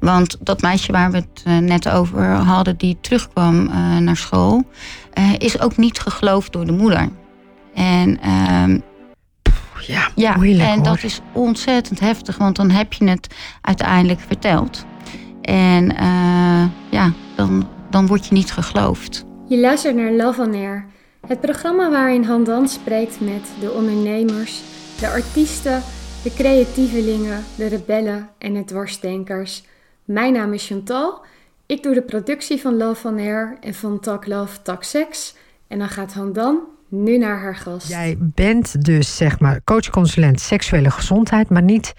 Want dat meisje waar we het eh, net over hadden, die terugkwam uh, naar school, uh, is ook niet geloofd door de moeder. En ehm, ja, ja moeilijk, en dat is ontzettend heftig, want dan heb je het uiteindelijk verteld. En ja, dan, dan word je niet geloofd. Je luistert naar Love on Air, het programma waarin Handan spreekt met de ondernemers, de artiesten, de creatievelingen, de rebellen en de dwarsdenkers. Mijn naam is Chantal. Ik doe de productie van Love on Air en van Talk Love, Talk Sex. En dan gaat Handan nu naar haar gast. Jij bent dus zeg maar coach-consulent seksuele gezondheid, maar niet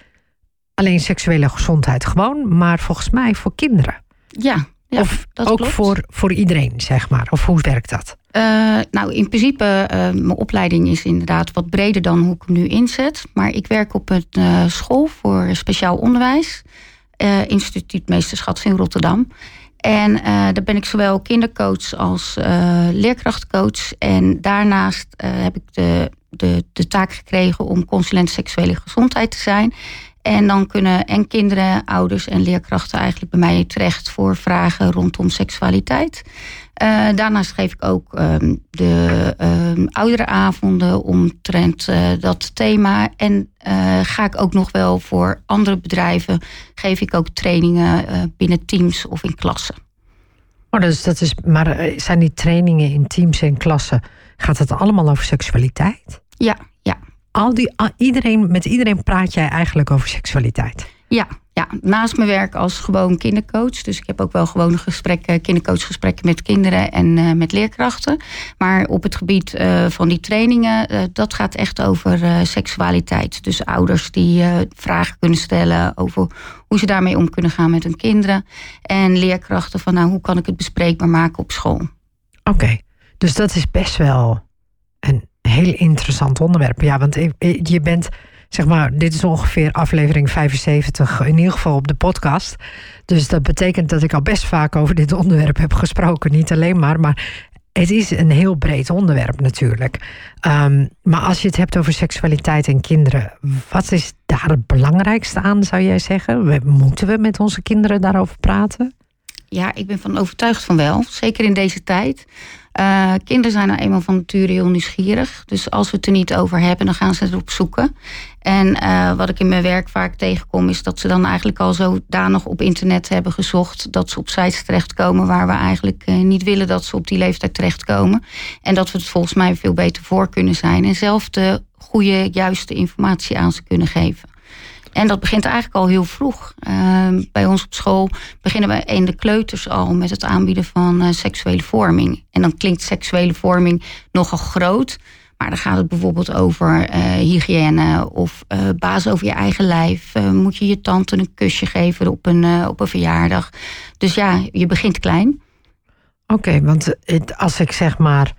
alleen seksuele gezondheid gewoon, maar volgens mij voor kinderen. Ja, ja of ook Voor, voor iedereen, zeg maar. Of hoe werkt dat? Uh, nou, in principe, uh, mijn opleiding is inderdaad wat breder dan hoe ik hem nu inzet. Maar ik werk op een uh, school voor speciaal onderwijs. Instituut Meesterschats in Rotterdam. En daar ben ik zowel kindercoach als leerkrachtcoach. En daarnaast heb ik de, de, de taak gekregen om consulent seksuele gezondheid te zijn. En dan kunnen en kinderen, ouders en leerkrachten eigenlijk bij mij terecht voor vragen rondom seksualiteit. Uh, daarnaast geef ik ook um, de um, oudere avonden omtrent uh, dat thema. En uh, ga ik ook nog wel voor andere bedrijven, geef ik ook trainingen binnen teams of in klassen. Oh, dus dat is, maar zijn die trainingen in teams en klassen, gaat het allemaal over seksualiteit? Ja, ja. Al die, iedereen, met iedereen praat jij eigenlijk over seksualiteit? Ja, ja, naast mijn werk als gewoon kindercoach. Dus ik heb ook wel gewone gesprekken, kindercoachgesprekken met kinderen en uh, met leerkrachten. Maar op het gebied uh, van die trainingen, uh, dat gaat echt over seksualiteit. Dus ouders die vragen kunnen stellen over hoe ze daarmee om kunnen gaan met hun kinderen. En leerkrachten van nou, hoe kan ik het bespreekbaar maken op school. Oké, okay. dus dat is best wel een heel interessant onderwerp. Ja, want je bent zeg maar, dit is ongeveer aflevering 75, in ieder geval op de podcast. Dus dat betekent dat ik al best vaak over dit onderwerp heb gesproken. Niet alleen maar, maar het is een heel breed onderwerp natuurlijk. Um, maar als je het hebt over seksualiteit en kinderen, wat is daar het belangrijkste aan, zou jij zeggen? Moeten we met onze kinderen daarover praten? Ja, ik ben van overtuigd van wel. Zeker in deze tijd. Uh, kinderen zijn nou eenmaal van nature heel nieuwsgierig. Dus als we het er niet over hebben, dan gaan ze erop zoeken. En uh, wat ik in mijn werk vaak tegenkom, is dat ze dan eigenlijk al zodanig op internet hebben gezocht dat ze op sites terechtkomen waar we eigenlijk uh, niet willen dat ze op die leeftijd terechtkomen. En dat we het volgens mij veel beter voor kunnen zijn en zelf de goede, juiste informatie aan ze kunnen geven. En dat begint eigenlijk al heel vroeg. Uh, bij ons op school beginnen we in de kleuters al met het aanbieden van uh, seksuele vorming. En dan klinkt seksuele vorming nogal groot. Maar dan gaat het bijvoorbeeld over uh, hygiëne of uh, baas over je eigen lijf. moet je je tante een kusje geven op een, op een verjaardag. Dus ja, je begint klein. Oké, want als ik zeg maar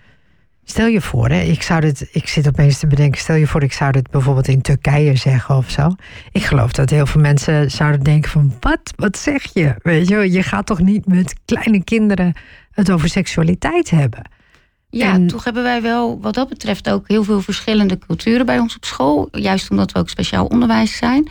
Stel je voor, hè, ik, zou dit, ik zit opeens te bedenken, stel je voor, ik zou dit bijvoorbeeld in Turkije zeggen of zo. Ik geloof dat heel veel mensen zouden denken van, wat, wat zeg je? Weet je, je gaat toch niet met kleine kinderen het over seksualiteit hebben? Ja, toch hebben wij wel wat dat betreft ook heel veel verschillende culturen bij ons op school. Juist omdat we ook speciaal onderwijs zijn.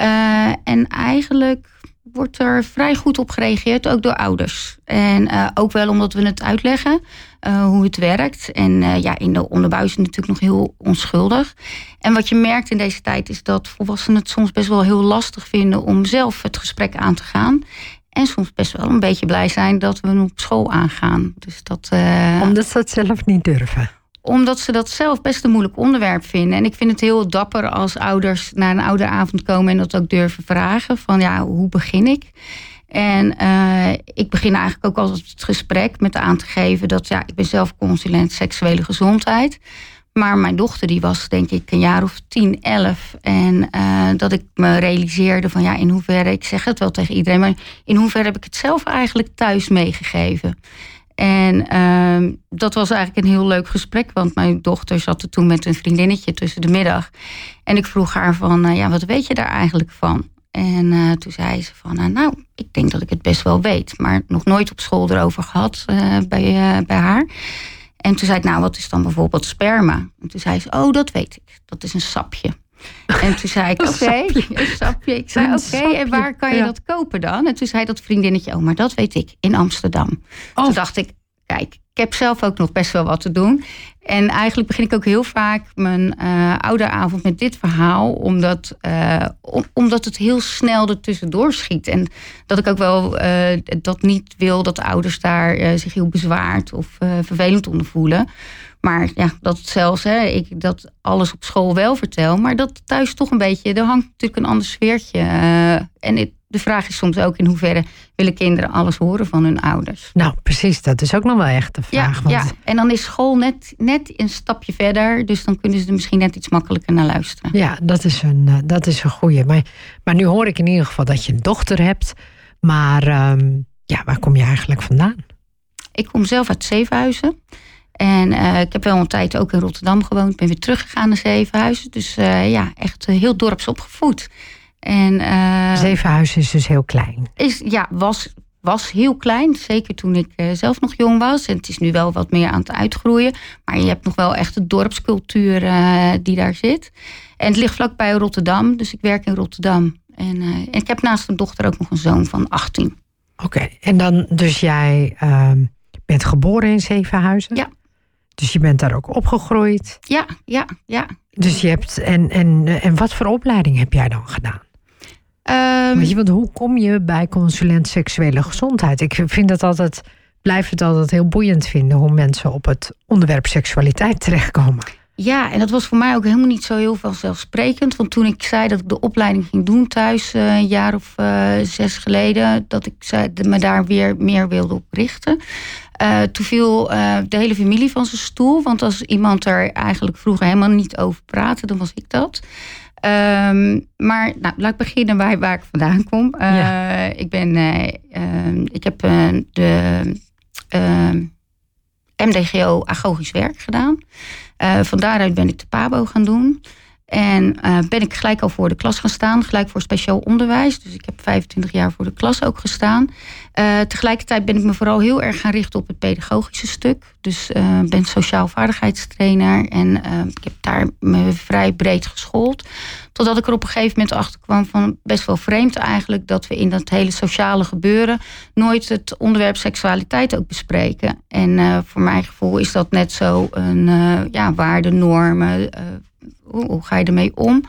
Uh, en eigenlijk wordt er vrij goed op gereageerd, ook door ouders. En uh, ook wel omdat we het uitleggen uh, hoe het werkt. En uh, ja, in de onderbouw natuurlijk nog heel onschuldig. En wat je merkt in deze tijd is dat volwassenen het soms best wel heel lastig vinden om zelf het gesprek aan te gaan. En soms best wel een beetje blij zijn dat we hem op school aangaan. Dus dat, Omdat ze het zelf niet durven omdat ze dat zelf best een moeilijk onderwerp vinden. En ik vind het heel dapper als ouders naar een ouderavond komen en dat ook durven vragen. Van ja, hoe begin ik? En uh, ik begin eigenlijk ook altijd het gesprek met aan te geven dat ja, ik ben zelf consulent seksuele gezondheid. Maar mijn dochter die was denk ik een jaar of tien, elf. En uh, dat ik me realiseerde van ja, in hoeverre, ik zeg het wel tegen iedereen, maar in hoeverre heb ik het zelf eigenlijk thuis meegegeven. En uh, dat was eigenlijk een heel leuk gesprek, want mijn dochter zat er toen met een vriendinnetje tussen de middag. En ik vroeg haar van, uh, ja, wat weet je daar eigenlijk van? En uh, toen zei ze van, uh, nou, ik denk dat ik het best wel weet, maar nog nooit op school erover gehad bij, bij haar. En toen zei ik, nou, wat is dan bijvoorbeeld sperma? En toen zei ze, oh, dat weet ik. Dat is een sapje. En toen zei ik, oké, een sapje. Ik zei, oké, en waar kan je dat kopen dan? En toen zei dat vriendinnetje, oh, maar dat weet ik, in Amsterdam. Oh. Toen dacht ik, kijk, ik heb zelf ook nog best wel wat te doen. En eigenlijk begin ik ook heel vaak mijn uh, ouderavond met dit verhaal, omdat, uh, omdat het heel snel ertussendoor schiet. En dat ik ook wel uh, dat niet wil dat de ouders daar zich heel bezwaard of vervelend onder voelen. Maar ja, dat zelfs, hè, ik dat alles op school wel vertel, maar dat thuis toch een beetje, er hangt natuurlijk een ander sfeertje. en het, de vraag is soms ook in hoeverre willen kinderen alles horen van hun ouders. Nou, precies, dat is ook nog wel echt de vraag. Ja, want... ja. en dan is school net, net een stapje verder, dus dan kunnen ze er misschien net iets makkelijker naar luisteren. Ja, dat is een, uh, dat is een goeie. Maar, maar nu hoor ik in ieder geval dat je een dochter hebt. Maar um, ja, waar kom je eigenlijk vandaan? Ik kom zelf uit Zevenhuizen. En uh, ik heb wel een tijd ook in Rotterdam gewoond. Ben weer teruggegaan naar Zevenhuizen. Dus uh, ja, echt heel dorps opgevoed. En, uh, Zevenhuizen is dus heel klein. Is, ja, was, was heel klein. Zeker toen ik zelf nog jong was. En het is nu wel wat meer aan het uitgroeien. Maar je hebt nog wel echt de dorpscultuur die daar zit. En het ligt vlakbij Rotterdam. Dus ik werk in Rotterdam. En, en ik heb naast een dochter ook nog een zoon van 18. Oké, okay. en dan dus jij ehm, bent geboren in Zevenhuizen? Ja. Dus je bent daar ook opgegroeid? Ja, ja, ja. Dus je hebt, en, en, en wat voor opleiding heb jij dan gedaan? Um, Weet je, want hoe kom je bij consulent seksuele gezondheid? Ik vind dat altijd, blijf het altijd heel boeiend vinden hoe mensen op het onderwerp seksualiteit terechtkomen. Ja, en dat was voor mij ook helemaal niet zo heel vanzelfsprekend. Want toen ik zei dat ik de opleiding ging doen thuis, uh, een jaar of uh, zes geleden, dat ik zei, me daar weer meer wilde op richten. Uh, toen viel de hele familie van zijn stoel. Want als iemand er eigenlijk vroeger helemaal niet over praatte, dan was ik dat. Um, maar nou, laat ik beginnen bij waar ik vandaan kom. Uh, ja. Ik ben, uh, ik heb de MDGO agogisch werk gedaan. van daaruit ben ik de PABO gaan doen. En ben ik gelijk al voor de klas gaan staan, gelijk voor speciaal onderwijs. Dus ik heb 25 jaar voor de klas ook gestaan. Uh, tegelijkertijd ben ik me vooral heel erg gaan richten op het pedagogische stuk. Dus uh, ben sociaal vaardigheidstrainer en ik heb daar me vrij breed geschoold. Totdat ik er op een gegeven moment achter kwam van best wel vreemd eigenlijk dat we in dat hele sociale gebeuren nooit het onderwerp seksualiteit ook bespreken. En voor mijn gevoel is dat net zo een ja, waarde, normen. Hoe, ga je ermee om?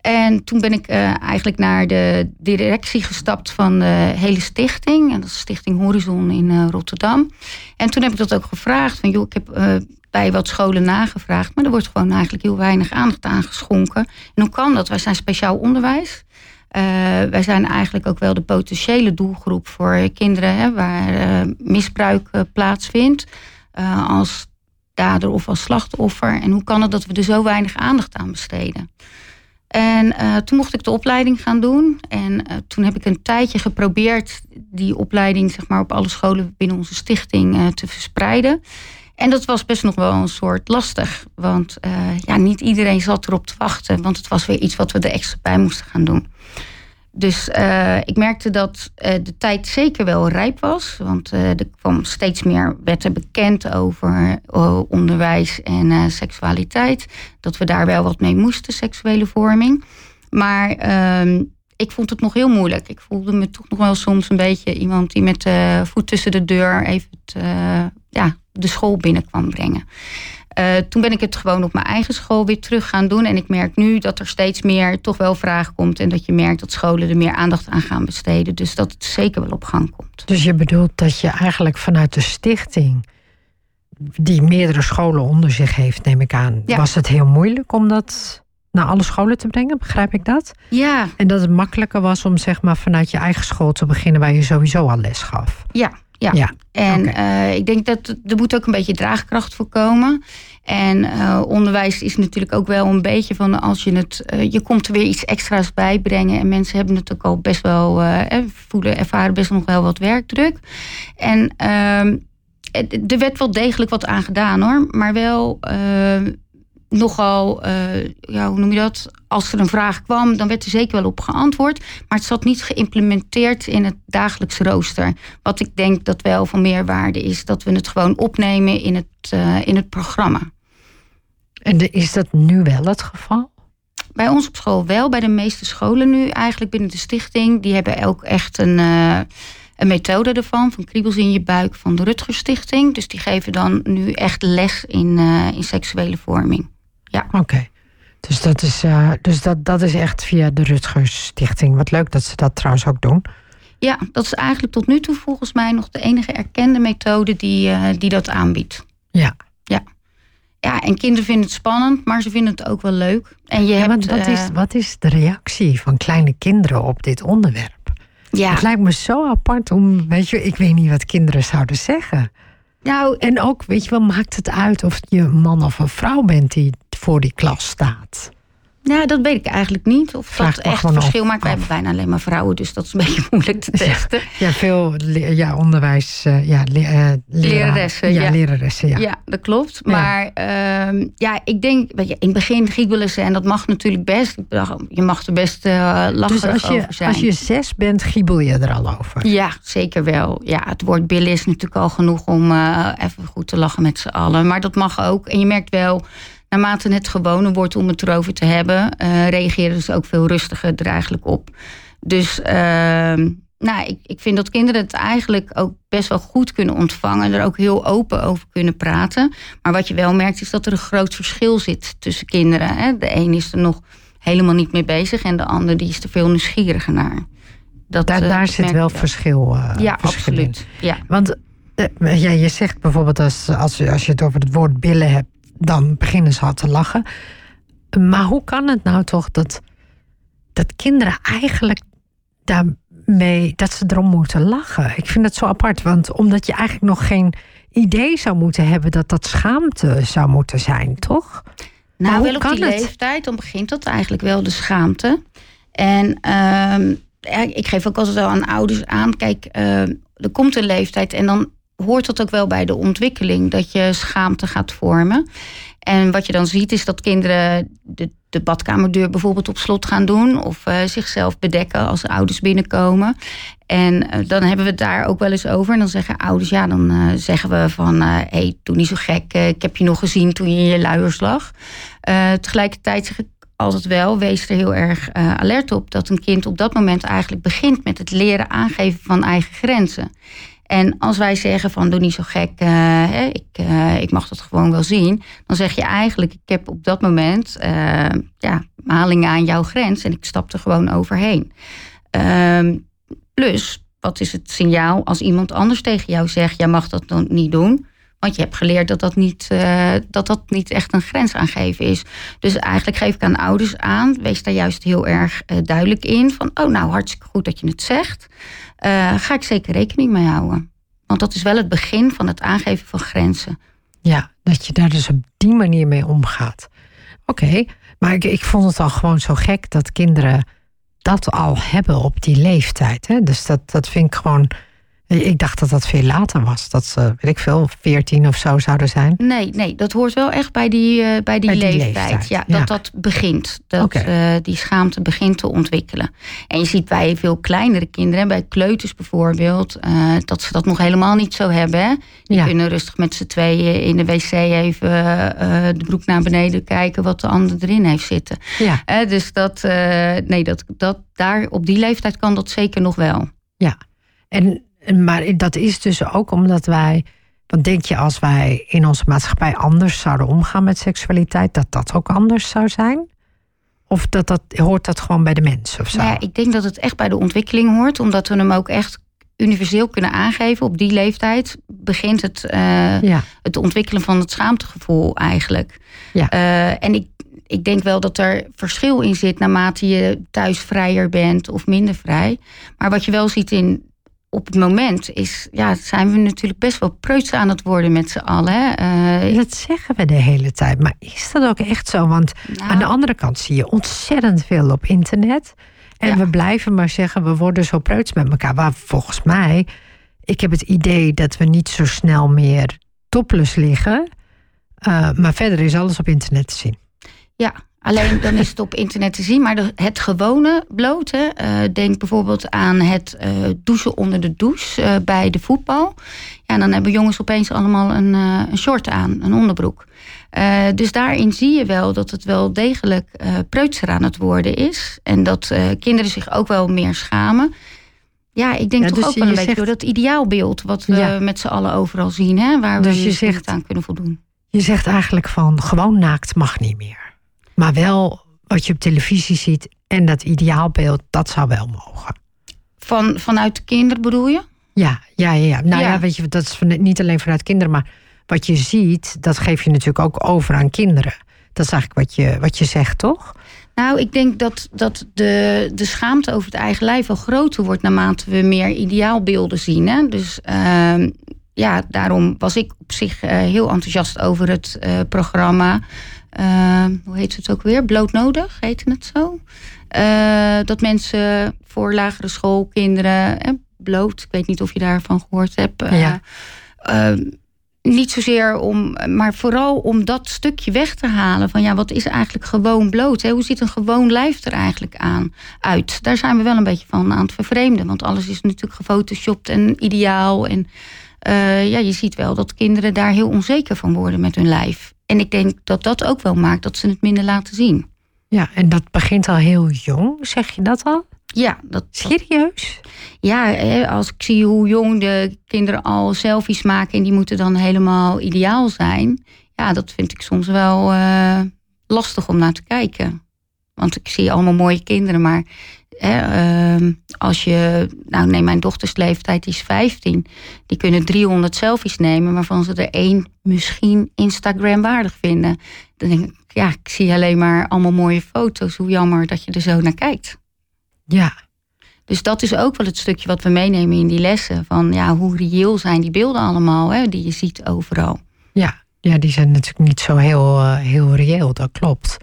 En toen ben ik uh, eigenlijk naar de directie gestapt van de hele stichting. En dat is Stichting Horizon in uh, Rotterdam. En toen heb ik dat ook gevraagd. Van, joh, ik heb uh, bij wat scholen nagevraagd. Maar er wordt gewoon eigenlijk heel weinig aandacht aan geschonken. En hoe kan dat? Wij zijn speciaal onderwijs. wij zijn eigenlijk ook wel de potentiële doelgroep voor kinderen hè, waar misbruik plaatsvindt. als of als slachtoffer. En hoe kan het dat we er zo weinig aandacht aan besteden? En uh, toen mocht ik de opleiding gaan doen. En uh, toen heb ik een tijdje geprobeerd die opleiding zeg maar, op alle scholen binnen onze stichting uh, te verspreiden. En dat was best nog wel een soort lastig. Want ja, niet iedereen zat erop te wachten. Want het was weer iets wat we er extra bij moesten gaan doen. Dus uh, ik merkte dat uh, de tijd zeker wel rijp was. Want uh, er kwam steeds meer wetten bekend over onderwijs en seksualiteit. Dat we daar wel wat mee moesten, seksuele vorming. Maar ehm, ik vond het nog heel moeilijk. Ik voelde me toch nog wel soms een beetje iemand die met de voet tussen de deur even ja, de school binnen kwam brengen. Uh, toen ben ik het gewoon op mijn eigen school weer terug gaan doen. En ik merk nu dat er steeds meer toch wel vraag komt. En dat je merkt dat scholen er meer aandacht aan gaan besteden. Dus dat het zeker wel op gang komt. Dus je bedoelt dat je eigenlijk vanuit de stichting. die meerdere scholen onder zich heeft, neem ik aan. Ja. Was het heel moeilijk om dat naar alle scholen te brengen? Begrijp ik dat? Ja. En dat het makkelijker was om zeg maar vanuit je eigen school te beginnen. waar je sowieso al les gaf. Ja, ja. ja. En okay. uh, ik denk dat er moet ook een beetje draagkracht voor komen. En uh, onderwijs is natuurlijk ook wel een beetje van als je het, uh, je komt er weer iets extra's bij brengen. En mensen hebben het ook al best wel, voelen, ervaren best nog wel wat werkdruk. En ehm, er werd wel degelijk wat aan gedaan hoor, maar wel nogal, uh, ja, hoe noem je dat? Als er een vraag kwam, dan werd er zeker wel op geantwoord. Maar het zat niet geïmplementeerd in het dagelijks rooster. Wat ik denk dat wel van meerwaarde is, dat we het gewoon opnemen in het, uh, in het programma. En is dat nu wel het geval? bij ons op school wel. Bij de meeste scholen nu eigenlijk binnen de stichting. Die hebben ook echt een, uh, een methode ervan. Van kriebels in je buik van de Rutgers Stichting. Dus die geven dan nu echt les in, in seksuele vorming. Ja. Oké. Dus, dat is, uh, dus dat, dat is echt via de Rutgers Stichting. Wat leuk dat ze dat trouwens ook doen. Ja, dat is eigenlijk tot nu toe volgens mij nog de enige erkende methode die, die dat aanbiedt. Ja. Ja. Ja, en kinderen vinden het spannend, maar ze vinden het ook wel leuk. En je ja, hebt, wat, is, wat is de reactie van kleine kinderen op dit onderwerp? Ja. Het lijkt me zo apart om, weet je, ik weet niet wat kinderen zouden zeggen. Nou, en ook, weet je wel, maakt het uit of je een man of een vrouw bent die voor die klas staat? Nou, dat weet ik eigenlijk niet. Of Vraag dat echt verschil maakt. Wij hebben bijna alleen maar vrouwen, dus dat is een beetje moeilijk te testen. Ja, veel ja, onderwijs, uh, ja, le uh, leraressen. Ja, ja, leraressen, ja. ja dat klopt. Maar ja, uh, ja ik denk, weet je, in het begin giebelen ze en dat mag natuurlijk best. Je mag er best uh, lachen dus als je, over zijn. Als je zes bent, giebel je er al over? Ja, zeker wel. Ja, het woord billen is natuurlijk al genoeg om even goed te lachen met z'n allen. Maar dat mag ook. En je merkt wel naarmate het gewoner wordt om het erover te hebben, uh, reageren ze ook veel rustiger er eigenlijk op. Dus uh, nou, ik, ik vind dat kinderen het eigenlijk ook best wel goed kunnen ontvangen. Er ook heel open over kunnen praten. Maar wat je wel merkt is dat er een groot verschil zit tussen kinderen. Hè? De een is er nog helemaal niet mee bezig en de ander die is er veel nieuwsgieriger naar. Dat, daar daar uh, zit wel verschil, uh, ja, verschil absoluut. in. Ja. Want uh, ja, je zegt bijvoorbeeld als, als, als je het over het woord billen hebt dan beginnen ze al te lachen. Maar hoe kan het nou toch dat, dat kinderen eigenlijk daarmee, dat ze erom moeten lachen? Ik vind het zo apart, want omdat je eigenlijk nog geen idee zou moeten hebben dat dat schaamte zou moeten zijn, toch? Nou, wel op die het? leeftijd, dan begint dat eigenlijk wel de schaamte. En uh, ja, ik geef ook altijd wel aan ouders aan, kijk, uh, er komt een leeftijd en dan hoort dat ook wel bij de ontwikkeling, dat je schaamte gaat vormen. En wat je dan ziet is dat kinderen de, de badkamerdeur bijvoorbeeld op slot gaan doen of uh, zichzelf bedekken als ouders binnenkomen. En uh, dan hebben we het daar ook wel eens over. En dan zeggen ouders, ja, dan uh, zeggen we van, hé, hey, doe niet zo gek, ik heb je nog gezien toen je in je luiers lag. tegelijkertijd zeg ik altijd wel, wees er heel erg alert op dat een kind op dat moment eigenlijk begint met het leren aangeven van eigen grenzen. En als wij zeggen van doe niet zo gek, hè, ik, uh, ik mag dat gewoon wel zien. Dan zeg je eigenlijk, ik heb op dat moment uh, ja, malingen aan jouw grens en ik stap er gewoon overheen. Uh, plus, wat is het signaal als iemand anders tegen jou zegt, jij mag dat niet doen. Want je hebt geleerd dat dat niet, dat dat niet echt een grens aangeven is. Dus eigenlijk geef ik aan ouders aan, wees daar juist heel erg duidelijk in. Van, oh nou, hartstikke goed dat je het zegt. Uh, ga ik zeker rekening mee houden. Want dat is wel het begin van het aangeven van grenzen. Ja, dat je daar dus op die manier mee omgaat. Oké, maar ik, ik vond het al gewoon zo gek dat kinderen dat al hebben op die leeftijd. Hè? Dus dat, dat vind ik gewoon. Ik dacht dat dat veel later was. Dat ze, weet ik veel, 14 of zo zouden zijn. Nee, nee dat hoort wel echt bij die, uh, bij die, bij die leeftijd. leeftijd. Ja, ja, dat dat begint. Dat okay. uh, die schaamte begint te ontwikkelen. En je ziet bij veel kleinere kinderen, bij kleuters bijvoorbeeld, uh, dat ze dat nog helemaal niet zo hebben. Hè? Die ja. kunnen rustig met z'n tweeën in de wc even de broek naar beneden kijken wat de ander erin heeft zitten. Ja. dus dat, nee, dat, dat, daar op die leeftijd kan dat zeker nog wel. Ja, en maar dat is dus ook omdat wij. Want denk je als wij in onze maatschappij anders zouden omgaan met seksualiteit, dat dat ook anders zou zijn? Of dat dat, hoort dat gewoon bij de mens of zo? Nou ja, ik denk dat het echt bij de ontwikkeling hoort, omdat we hem ook echt universeel kunnen aangeven. Op die leeftijd begint het, uh, ja. het ontwikkelen van het schaamtegevoel eigenlijk. Ja. Uh, en ik, ik denk wel dat er verschil in zit naarmate je thuis vrijer bent of minder vrij. Maar wat je wel ziet in op het moment is, ja, zijn we natuurlijk best wel preuts aan het worden met z'n allen. Uh, dat zeggen we de hele tijd. Maar is dat ook echt zo? Want nou, aan de andere kant zie je ontzettend veel op internet. En ja. we blijven maar zeggen, we worden zo preuts met elkaar. Waar volgens mij, ik heb het idee dat we niet zo snel meer topless liggen. Uh, maar verder is alles op internet te zien. Ja, Alleen dan is het op internet te zien. Maar de, het gewone bloot, hè, eh, denk bijvoorbeeld aan het uh, douchen onder de douche uh, bij de voetbal. Ja, dan hebben jongens opeens allemaal een, een short aan, een onderbroek. dus daarin zie je wel dat het wel degelijk preutser aan het worden is. En dat kinderen zich ook wel meer schamen. Ja, ik denk Ja, toch dus ook wel een zegt- beetje door dat ideaalbeeld... wat we Ja. met z'n allen overal zien, hè, waar Dus we je zegt- aan kunnen voldoen. Je zegt eigenlijk van gewoon naakt mag niet meer. Maar wel wat je op televisie ziet en dat ideaalbeeld, dat zou wel mogen. Van, vanuit de kinderen bedoel je? Ja, ja, ja. ja. Nou ja. Ja. weet je, dat is van- niet alleen vanuit kinderen, maar wat je ziet, dat geef je natuurlijk ook over aan kinderen. Dat is eigenlijk wat je, wat je zegt, toch? Nou, ik denk dat, dat de, de schaamte over het eigen lijf wel groter wordt naarmate we meer ideaalbeelden zien. Hè? Dus ehm, ja, daarom was ik op zich eh, heel enthousiast over het eh, programma. Ehm, hoe heet het ook weer? Blootnodig, heette het zo? Eh, dat mensen voor lagere schoolkinderen, eh, bloot, ik weet niet of je daarvan gehoord hebt. eh, Ja. ehm, niet zozeer om, maar vooral om dat stukje weg te halen. Van ja, wat is eigenlijk gewoon bloot? Hè? Hoe ziet een gewoon lijf er eigenlijk aan uit? Daar zijn we wel een beetje van aan het vervreemden. Want alles is natuurlijk gefotoshopt en ideaal. En eh, ja, je ziet wel dat kinderen daar heel onzeker van worden met hun lijf. En ik denk dat dat ook wel maakt dat ze het minder laten zien. Ja, en dat begint al heel jong, zeg je dat al? Ja, dat, Serieus? Ja, als ik zie hoe jong de kinderen al selfies maken en die moeten dan helemaal ideaal zijn. Ja, dat vind ik soms wel eh, lastig om naar te kijken. Want ik zie allemaal mooie kinderen, maar hè, ehm, als je, nou neem mijn dochters leeftijd, die is 15, die kunnen 300 selfies nemen, waarvan ze er één misschien Instagram waardig vinden. Dan denk ik, ja, ik zie alleen maar allemaal mooie foto's. Hoe jammer dat je er zo naar kijkt. Ja, Dus dat is ook wel het stukje wat we meenemen in die lessen. Van ja, hoe reëel zijn die beelden allemaal, hè, die je ziet overal. ja. Ja, die zijn natuurlijk niet zo heel, eh, heel reëel, dat klopt.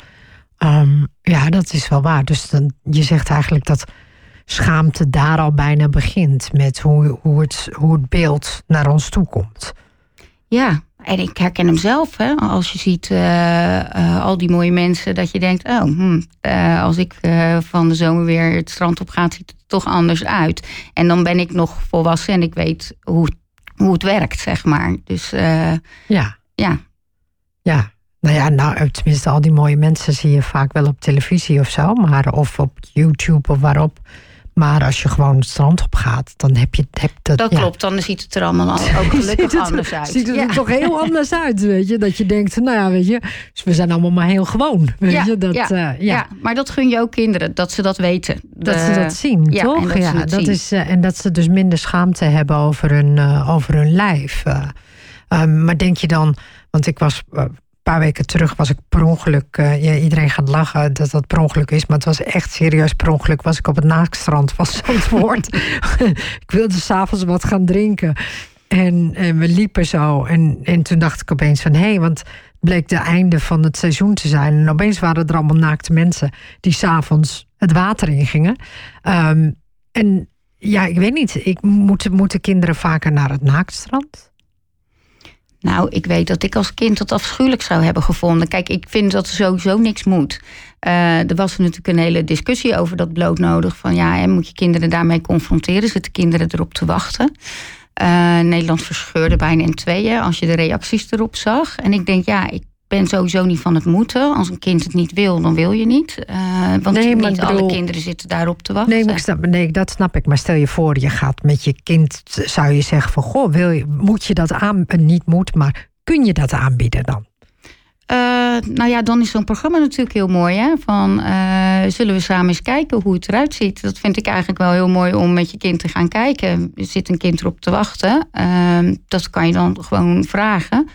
Ehm, ja, dat is wel waar. Dus dan, je zegt eigenlijk dat schaamte daar al bijna begint met hoe, hoe, het, hoe het beeld naar ons toe komt. Ja, en ik herken hem zelf. Hè, als je ziet eh, eh, al die mooie mensen, dat je denkt: oh, hm, eh, als ik van de zomer weer het strand op ga, ziet het er toch anders uit. En dan ben ik nog volwassen en ik weet hoe, hoe het werkt, zeg maar. Dus Ja, ja, ja. Nou ja, nou, tenminste, al die mooie mensen zie je vaak wel op televisie of zo, maar of op YouTube of waarop. Maar als je gewoon het strand op gaat, dan heb je heb dat. dat ja. klopt. Dan ziet het er allemaal al- ook gelukkig het- anders uit. Ziet het Ja. er toch heel anders uit, weet je? Dat je denkt, nou ja, weet je, dus we zijn allemaal maar heel gewoon, weet Ja, je? Dat, ja, eh, ja. Ja, maar dat gun je ook kinderen, dat ze dat weten. Dat De- ze dat zien, toch? en dat ja, dat zien. is, eh, en dat ze dus minder schaamte hebben over hun, eh, over hun lijf. eh. Ehm, maar denk je dan, want ik was eh, paar weken terug, was ik per ongeluk, eh, iedereen gaat lachen dat dat per ongeluk is, maar het was echt serieus per ongeluk, was ik op het naaktstrand van Zandvoort. ik wilde s'avonds wat gaan drinken. En, en we liepen zo. En, en toen dacht ik opeens van hé, hey, want het bleek de einde van het seizoen te zijn. En opeens waren er allemaal naakte mensen die s'avonds het water ingingen. Ehm, en ja, ik weet niet, ik, moeten, moeten kinderen vaker naar het naaktstrand? Nou, ik weet dat ik als kind dat afschuwelijk zou hebben gevonden. Kijk, ik vind dat er sowieso niks moet. Eh, er was natuurlijk een hele discussie over dat bloot nodig. Van ja, moet je kinderen daarmee confronteren? Zitten kinderen erop te wachten? Eh, Nederland verscheurde bijna in tweeën als je de reacties erop zag. En ik denk, ja, ik ben sowieso niet van het moeten. Als een kind het niet wil, dan wil je niet. Eh, want Nee, niet alle kinderen zitten daarop te wachten. Nee, maar ik snap, nee, dat snap ik. Maar stel je voor, je gaat met je kind, zou je zeggen van goh, wil je, moet je dat aan, eh, niet moet, maar kun je dat aanbieden dan? Eh, nou ja, dan is zo'n programma natuurlijk heel mooi. Hè? Van, zullen we samen eens kijken hoe het eruit ziet? Dat vind ik eigenlijk wel heel mooi om met je kind te gaan kijken. Er zit een kind erop te wachten. Ehm, dat kan je dan gewoon vragen.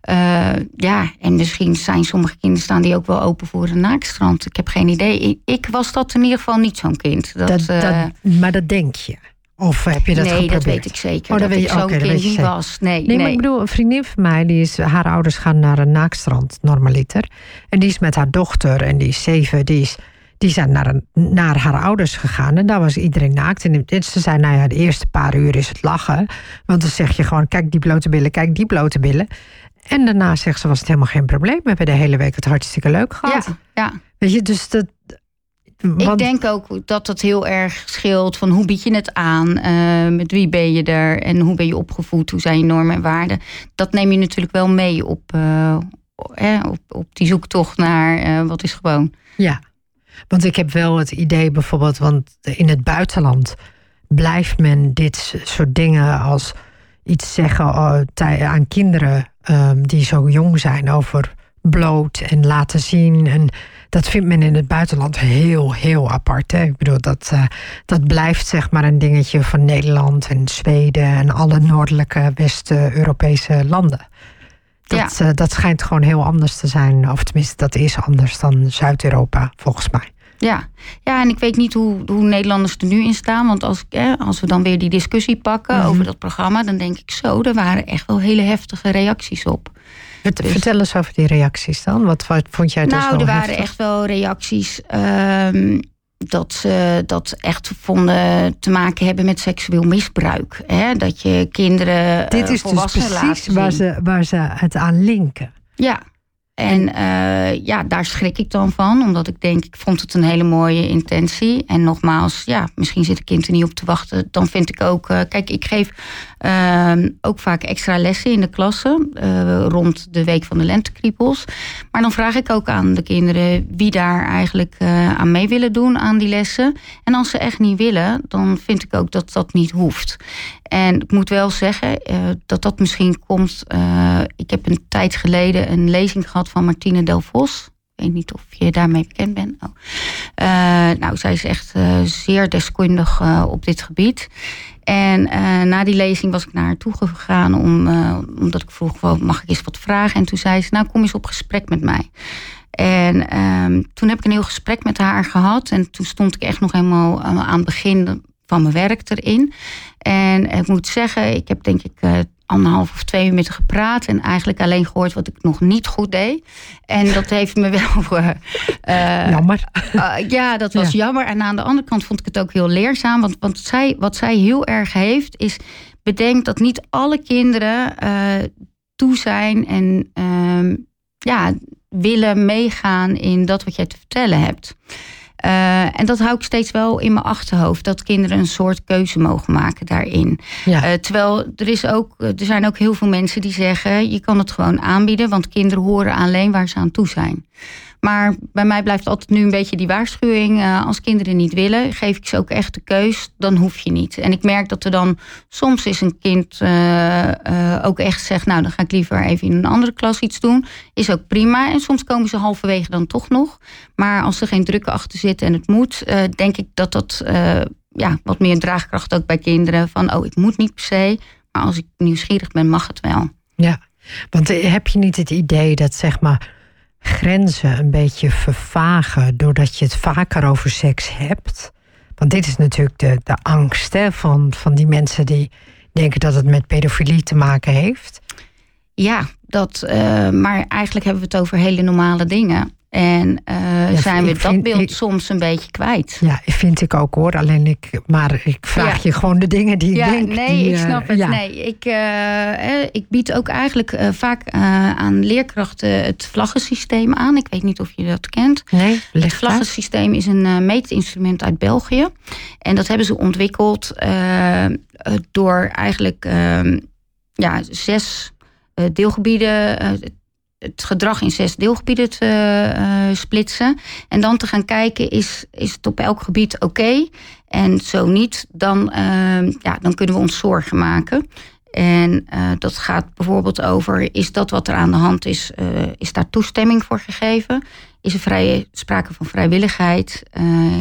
Eh, ja, en misschien zijn sommige kinderen staan die ook wel open voor een naakstrand. Ik heb geen idee. Ik, was dat in ieder geval niet zo'n kind. Dat, Dat, eh, dat, maar dat denk je. Of heb je dat nee, geprobeerd? dat weet ik zeker. Oh, dat dat weet ik je- zo'n kind niet was. Nee, Nee, maar ik bedoel, een vriendin van mij, die is, haar ouders gaan naar een naakstrand, normaliter. En die is met haar dochter, en die is zeven, die, is, die zijn naar, een, naar haar ouders gegaan. En daar was iedereen naakt. En ze zei, nou ja, de eerste paar uur is het lachen. Want dan zeg je gewoon, kijk die blote billen, kijk die blote billen. En daarna zegt ze, was het helemaal geen probleem. We hebben de hele week het hartstikke leuk gehad. Ja, ja. Weet je, dus dat... Ik denk ook dat het heel erg scheelt van hoe bied je het aan, eh, met wie ben je er en hoe ben je opgevoed, hoe zijn je normen en waarden. Dat neem je natuurlijk wel mee op, eh, eh, op, op die zoektocht naar eh, wat is gewoon. Ja, want ik heb wel het idee bijvoorbeeld, want in het buitenland blijft men dit soort dingen als iets zeggen tij- aan kinderen ehm, die zo jong zijn over bloot en laten zien. En dat vindt men in het buitenland heel, heel apart. Hè? Ik bedoel, dat, eh, dat blijft zeg maar een dingetje van Nederland en Zweden en alle noordelijke West-Europese landen. Dat, eh, dat schijnt gewoon heel anders te zijn. Of tenminste, dat is anders dan Zuid-Europa, volgens mij. Ja. ja, en ik weet niet hoe, hoe Nederlanders er nu in staan. Want als, ik, eh, als we dan weer die discussie pakken Mhm. over dat programma, dan denk ik zo, er waren echt wel hele heftige reacties op. Dus- Vertel eens over die reacties dan. Wat, wat vond jij dus Nou, er waren heftig? echt wel reacties ehm, dat ze dat echt vonden te maken hebben met seksueel misbruik. Hè? Dat je kinderen. Dit eh, is dus precies waar ze, waar ze het aan linken. Ja. En eh, ja, daar schrik ik dan van, omdat ik denk, ik vond het een hele mooie intentie. En nogmaals, ja, misschien zit een kind er niet op te wachten. Dan vind ik ook, eh, kijk, ik geef ehm, ook vaak extra lessen in de klasse eh, rond de week van de lentekriepels. Maar dan vraag ik ook aan de kinderen wie daar eigenlijk eh, aan mee willen doen aan die lessen. En als ze echt niet willen, dan vind ik ook dat dat niet hoeft. En ik moet wel zeggen eh, dat dat misschien komt. ik heb een tijd geleden een lezing gehad van Martine Del Vos. Ik weet niet of je daarmee bekend bent. Oh. Nou, zij is echt zeer deskundig op dit gebied. En eh, na die lezing was ik naar haar toe gegaan om, eh, omdat ik vroeg, mag ik eens wat vragen? En toen zei ze, nou kom eens op gesprek met mij. En ehm, toen heb ik een heel gesprek met haar gehad. En toen stond ik echt nog helemaal aan aan het begin van mijn werk erin. En ik moet zeggen, ik heb denk ik eh, anderhalf of twee uur met haar gepraat. En eigenlijk alleen gehoord wat ik nog niet goed deed. En dat heeft me wel... eh, eh, Jammer. uh, ja, dat was Ja. jammer. En aan de andere kant vond ik het ook heel leerzaam. Want, want zij, wat zij heel erg heeft, is bedenk dat niet alle kinderen eh, toe zijn en ehm, ja, willen meegaan in dat wat jij te vertellen hebt. Eh, en dat hou ik steeds wel in mijn achterhoofd. Dat kinderen een soort keuze mogen maken daarin. Ja. Eh, terwijl er, is ook, er zijn ook heel veel mensen die zeggen... je kan het gewoon aanbieden, want kinderen horen alleen waar ze aan toe zijn. Maar bij mij blijft altijd nu een beetje die waarschuwing. eh, als kinderen niet willen, geef ik ze ook echt de keus. Dan hoef je niet. En ik merk dat er dan soms is een kind eh, eh, ook echt zegt... nou, dan ga ik liever even in een andere klas iets doen. Is ook prima. En soms komen ze halverwege dan toch nog. Maar als er geen druk achter zit en het moet... denk ik dat dat ja, wat meer draagkracht ook bij kinderen... van, oh, ik moet niet per se... maar als ik nieuwsgierig ben, mag het wel. Ja, want heb je niet het idee dat zeg maar grenzen een beetje vervagen doordat je het vaker over seks hebt? Want dit is natuurlijk de, de angst hè, van, van die mensen die denken dat het met pedofilie te maken heeft. Ja, dat, eh, maar eigenlijk hebben we het over hele normale dingen. En eh, Ja, zijn we dat vind- beeld ik- soms een beetje kwijt. Ja, vind ik ook hoor. Alleen ik, maar ik vraag Ja. je gewoon de dingen die ja, ik denk. nee, die, ik eh, snap het. Nee, ik, eh, ik bied ook eigenlijk vaak aan leerkrachten het vlaggensysteem aan. Ik weet niet of je dat kent. Nee, Het uit. vlaggensysteem is een meetinstrument uit België. En dat hebben ze ontwikkeld door eigenlijk ehm, ja, zes deelgebieden. Het gedrag in zes deelgebieden te eh, splitsen. En dan te gaan kijken, is, is het op elk gebied oké? En zo niet, dan, ehm, ja, dan kunnen we ons zorgen maken. En eh, dat gaat bijvoorbeeld over, is dat wat er aan de hand is, eh, is daar toestemming voor gegeven? Is er sprake van vrijwilligheid?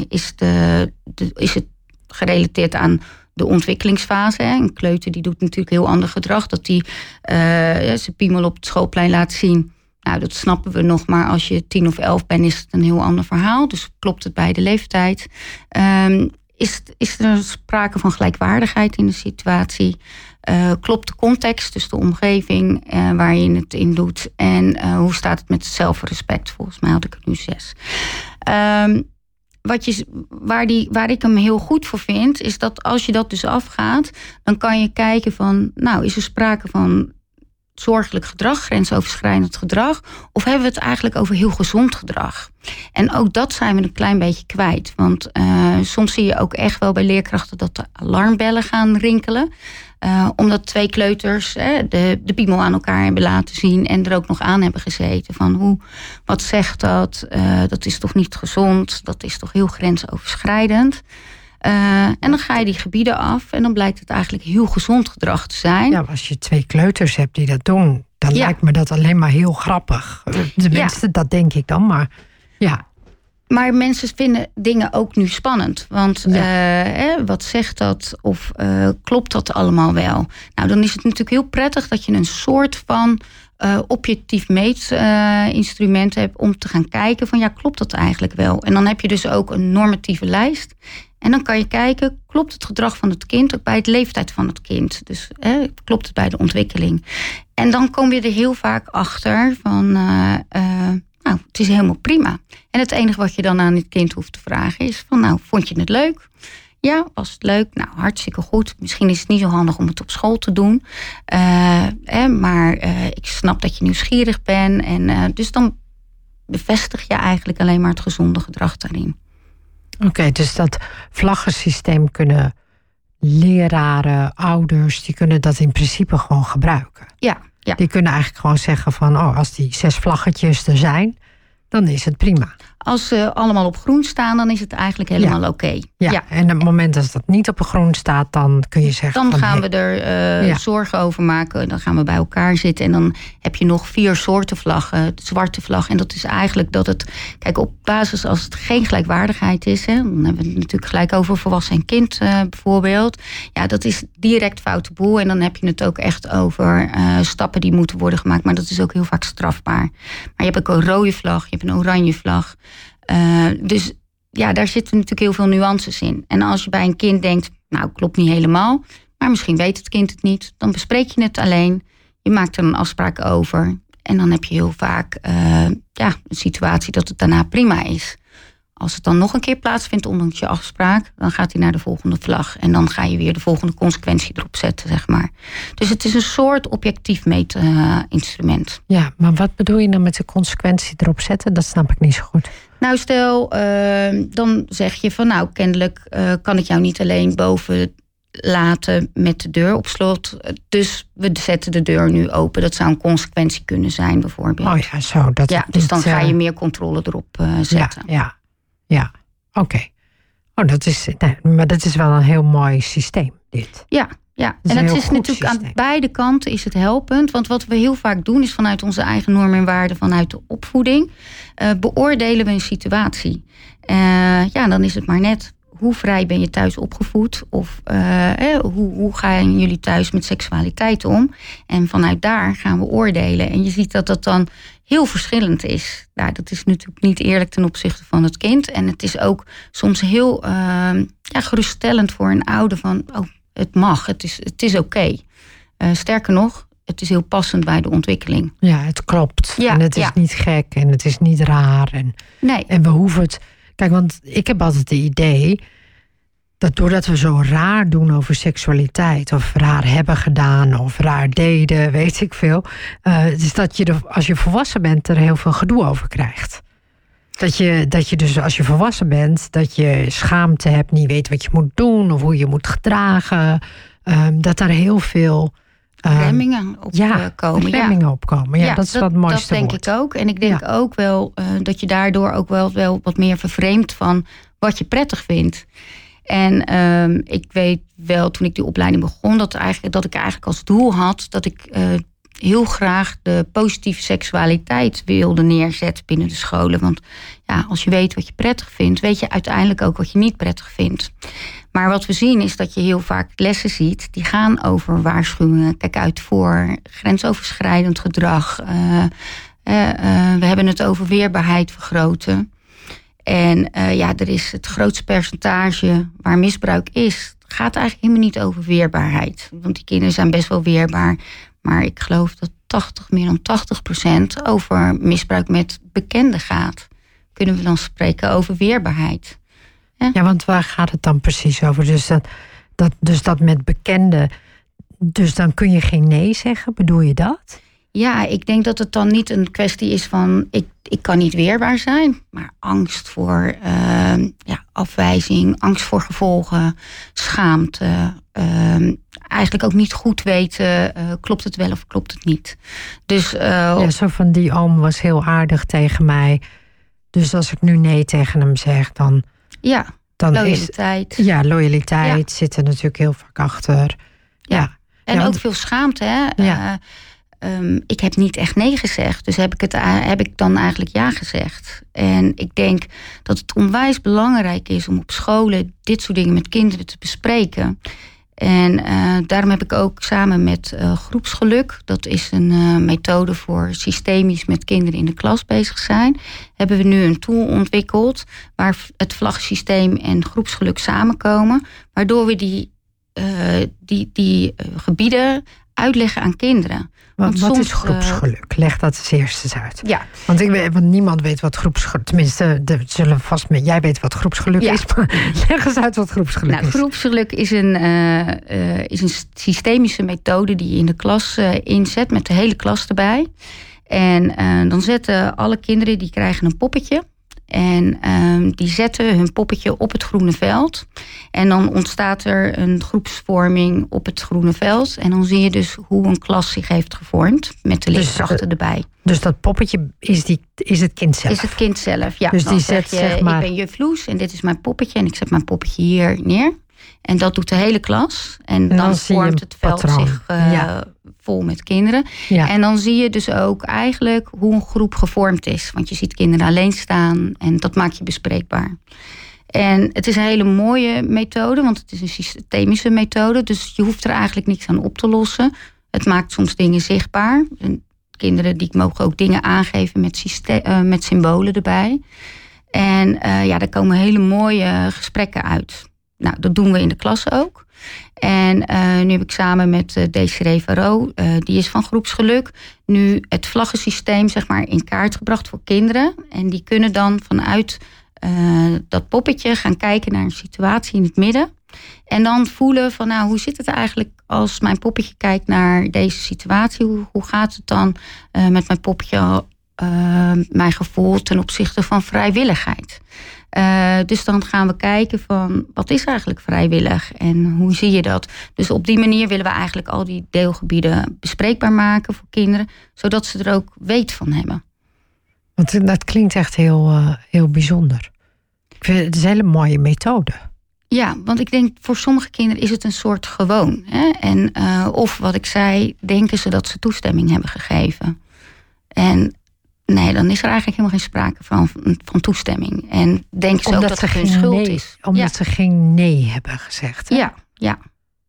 Is, de, de, is het gerelateerd aan de ontwikkelingsfase? Hè? Een kleuter die doet natuurlijk heel ander gedrag. Dat die eh, zijn piemel op het schoolplein laat zien. Nou, dat snappen we nog, maar als je tien of elf bent, is het een heel ander verhaal. Dus klopt het bij de leeftijd? Ehm, is, is er sprake van gelijkwaardigheid in de situatie? Eh, klopt de context, dus de omgeving eh, waar je het in doet? En hoe staat het met het zelfrespect? Volgens mij had ik er nu zes. Ehm, wat je, waar, die, waar ik hem heel goed voor vind, is dat als je dat dus afgaat, dan kan je kijken van, nou, is er sprake van zorgelijk gedrag, grensoverschrijdend gedrag? Of hebben we het eigenlijk over heel gezond gedrag? En ook dat zijn we een klein beetje kwijt. Want uh, soms zie je ook echt wel bij leerkrachten dat de alarmbellen gaan rinkelen. Uh, omdat twee kleuters hè, de, de piemel aan elkaar hebben laten zien en er ook nog aan hebben gezeten. Van hoe, wat zegt dat? Uh, dat is toch niet gezond? Dat is toch heel grensoverschrijdend? Uh, en dan ga je die gebieden af en dan blijkt het eigenlijk heel gezond gedrag te zijn. Ja, als je twee kleuters hebt die dat doen, dan ja. lijkt me dat alleen maar heel grappig. Tenminste, ja. dat denk ik dan, maar ja. Maar mensen vinden dingen ook nu spannend. Want ja. uh, wat zegt dat? Of uh, klopt dat allemaal wel? Nou, dan is het natuurlijk heel prettig dat je een soort van uh, objectief meetinstrument hebt om te gaan kijken van ja, klopt dat eigenlijk wel? En dan heb je dus ook een normatieve lijst. En dan kan je kijken, klopt het gedrag van het kind ook bij het leeftijd van het kind? Dus klopt het bij de ontwikkeling? En dan kom je er heel vaak achter van, nou, het is helemaal prima. En het enige wat je dan aan het kind hoeft te vragen is van, nou, vond je het leuk? Ja, was het leuk? Nou, hartstikke goed. Misschien is het niet zo handig om het op school te doen. Uh, hè, maar ik snap dat je nieuwsgierig bent. En dus dan bevestig je eigenlijk alleen maar het gezonde gedrag daarin. Oké, okay, dus dat vlaggensysteem kunnen leraren, ouders, die kunnen dat in principe gewoon gebruiken. Ja, Die kunnen eigenlijk gewoon zeggen van, oh, als die zes vlaggetjes er zijn, dan is het prima. Als ze allemaal op groen staan, dan is het eigenlijk helemaal ja. oké. Okay. Ja. ja. en op het moment dat dat niet op groen staat, dan kun je zeggen. Dan van, gaan we er uh, ja. zorgen over maken. Dan gaan we bij elkaar zitten. En dan heb je nog vier soorten vlaggen. De zwarte vlag. En dat is eigenlijk dat het. Kijk, op basis als het geen gelijkwaardigheid is. Hè, dan hebben we het natuurlijk gelijk over volwassen en kind uh, bijvoorbeeld. Ja, dat is direct foute boel. En dan heb je het ook echt over uh, stappen die moeten worden gemaakt. Maar dat is ook heel vaak strafbaar. Maar je hebt ook een rode vlag, je hebt een oranje vlag. Uh, dus ja, daar zitten natuurlijk heel veel nuances in. En als je bij een kind denkt, nou klopt niet helemaal, maar misschien weet het kind het niet, dan bespreek je het alleen. Je maakt er een afspraak over. En dan heb je heel vaak uh, ja, een situatie dat het daarna prima is. Als het dan nog een keer plaatsvindt, ondanks je afspraak, dan gaat hij naar de volgende vlag. En dan ga je weer de volgende consequentie erop zetten, zeg maar. Dus het is een soort objectief meetinstrument. Ja, maar wat bedoel je dan met de consequentie erop zetten? Dat snap ik niet zo goed. Nou, stel, uh, dan zeg je van nou, kennelijk uh, kan ik jou niet alleen boven laten met de deur op slot. Dus we zetten de deur nu open. Dat zou een consequentie kunnen zijn, bijvoorbeeld. Oh ja, zo. Dat ja, dus dan ga je meer controle erop uh, zetten. Ja, ja, ja. oké. Okay. Oh, dat is, nee, maar dat is wel een heel mooi systeem, dit. Ja, ja, en het is natuurlijk systeem. aan beide kanten is het helpend. Want wat we heel vaak doen is vanuit onze eigen normen en waarden, vanuit de opvoeding, uh, beoordelen we een situatie. Uh, ja, dan is het maar net hoe vrij ben je thuis opgevoed? Of uh, eh, hoe, hoe gaan jullie thuis met seksualiteit om? En vanuit daar gaan we oordelen. En je ziet dat dat dan heel verschillend is. Nou, dat is natuurlijk niet eerlijk ten opzichte van het kind. En het is ook soms heel ja, geruststellend voor een ouder van... Oh, het mag, het is, het is oké. Okay. Uh, sterker nog, het is heel passend bij de ontwikkeling. Ja, het klopt. Ja, en het is ja. niet gek en het is niet raar. En, nee. en we hoeven het. Kijk, want ik heb altijd het idee dat doordat we zo raar doen over seksualiteit, of raar hebben gedaan, of raar deden, weet ik veel, uh, is dat je er, als je volwassen bent er heel veel gedoe over krijgt. Dat je, dat je dus als je volwassen bent, dat je schaamte hebt, niet weet wat je moet doen of hoe je moet gedragen. Um, dat daar heel veel. Um, remmingen op ja, komen. Remmingen ja. opkomen. Ja, ja, dat is wat mooiste Dat denk woord. ik ook. En ik denk ja. ook wel uh, dat je daardoor ook wel, wel wat meer vervreemdt van wat je prettig vindt. En um, ik weet wel, toen ik die opleiding begon, dat, eigenlijk, dat ik eigenlijk als doel had dat ik uh, heel graag de positieve seksualiteit wilde neerzetten binnen de scholen. Want ja, als je weet wat je prettig vindt, weet je uiteindelijk ook wat je niet prettig vindt. Maar wat we zien is dat je heel vaak lessen ziet die gaan over waarschuwingen. Kijk uit voor grensoverschrijdend gedrag. Uh, uh, we hebben het over weerbaarheid vergroten. En ja, er is het grootste percentage waar misbruik is. gaat eigenlijk helemaal niet over weerbaarheid. Want die kinderen zijn best wel weerbaar. Maar ik geloof dat 80, meer dan 80 procent over misbruik met bekenden gaat. Kunnen we dan spreken over weerbaarheid? Ja, ja want waar gaat het dan precies over? Dus dat, dat, dus dat met bekenden, dus dan kun je geen nee zeggen, bedoel je dat? Ja, ik denk dat het dan niet een kwestie is van ik, ik kan niet weerbaar zijn, maar angst voor ehm, ja, afwijzing, angst voor gevolgen, schaamte. Ehm, eigenlijk ook niet goed weten, uh, klopt het wel of klopt het niet. Dus, uh, ja, zo van die oom was heel aardig tegen mij. Dus als ik nu nee tegen hem zeg, dan. Ja, dan loyaliteit. Is, ja, loyaliteit zit er natuurlijk heel vaak achter. Ja. En ook veel schaamte. Hè? Ja. Um, ik heb niet echt nee gezegd. Dus heb ik, het, heb ik dan eigenlijk ja gezegd. En ik denk dat het onwijs belangrijk is om op scholen dit soort dingen met kinderen te bespreken. En uh, daarom heb ik ook samen met uh, Groepsgeluk, dat is een uh, methode voor systemisch met kinderen in de klas bezig zijn, hebben we nu een tool ontwikkeld waar het vlaggensysteem en groepsgeluk samenkomen, waardoor we die, die, die gebieden uitleggen aan kinderen. Want wat is groepsgeluk? Leg dat eens eerst eens uit. Ja. Want, ik weet, want niemand weet wat groepsgeluk... Tenminste, de, zullen vast met, jij weet wat groepsgeluk is. Maar leg eens uit wat groepsgeluk nou, is. Groepsgeluk is een, uh, uh, is een systemische methode die je in de klas uh, inzet... met de hele klas erbij. En dan zetten alle kinderen, die krijgen een poppetje... En um, die zetten hun poppetje op het groene veld. En dan ontstaat er een groepsvorming op het groene veld. En dan zie je dus hoe een klas zich heeft gevormd. Met de leerkrachten dus, erbij. Dus dat poppetje is, die, is het kind zelf? Is het kind zelf, ja. Dus die zet, je, zeg maar... ik ben juf Loes en dit is mijn poppetje. En ik zet mijn poppetje hier neer. En dat doet de hele klas. En, dan, dan vormt het veld patroon. zich uh, ja. vol met kinderen. Ja. En dan zie je dus ook eigenlijk hoe een groep gevormd is. Want je ziet kinderen alleen staan en dat maakt je bespreekbaar. En het is een hele mooie methode, want het is een systemische methode. Dus je hoeft er eigenlijk niks aan op te lossen. Het maakt soms dingen zichtbaar. En kinderen die mogen ook dingen aangeven met, uh, met symbolen erbij. En uh, ja, daar komen hele mooie gesprekken uit. Nou, dat doen we in de klas ook. En uh, nu heb ik samen met uh, Desiree Varro, uh, die is van groepsgeluk, nu het vlaggensysteem zeg maar, in kaart gebracht voor kinderen. En die kunnen dan vanuit dat poppetje gaan kijken naar een situatie in het midden. En dan voelen van nou, hoe zit het eigenlijk als mijn poppetje kijkt naar deze situatie? Hoe, hoe gaat het dan met mijn poppetje, mijn gevoel ten opzichte van vrijwilligheid? Uh, dus dan gaan we kijken van wat is eigenlijk vrijwillig en hoe zie je dat. Dus op die manier willen we eigenlijk al die deelgebieden bespreekbaar maken voor kinderen, zodat ze er ook weet van hebben. Want dat klinkt echt heel, uh, heel bijzonder. Ik vind het een hele mooie methode. Ja, want ik denk voor sommige kinderen is het een soort gewoon. Hè? En, uh, of wat ik zei, denken ze dat ze toestemming hebben gegeven. En Nee, dan is er eigenlijk helemaal geen sprake van, van toestemming. En denk ze ook dat het hun schuld nee, is. Omdat ze geen nee hebben gezegd. Hè? Ja, ja,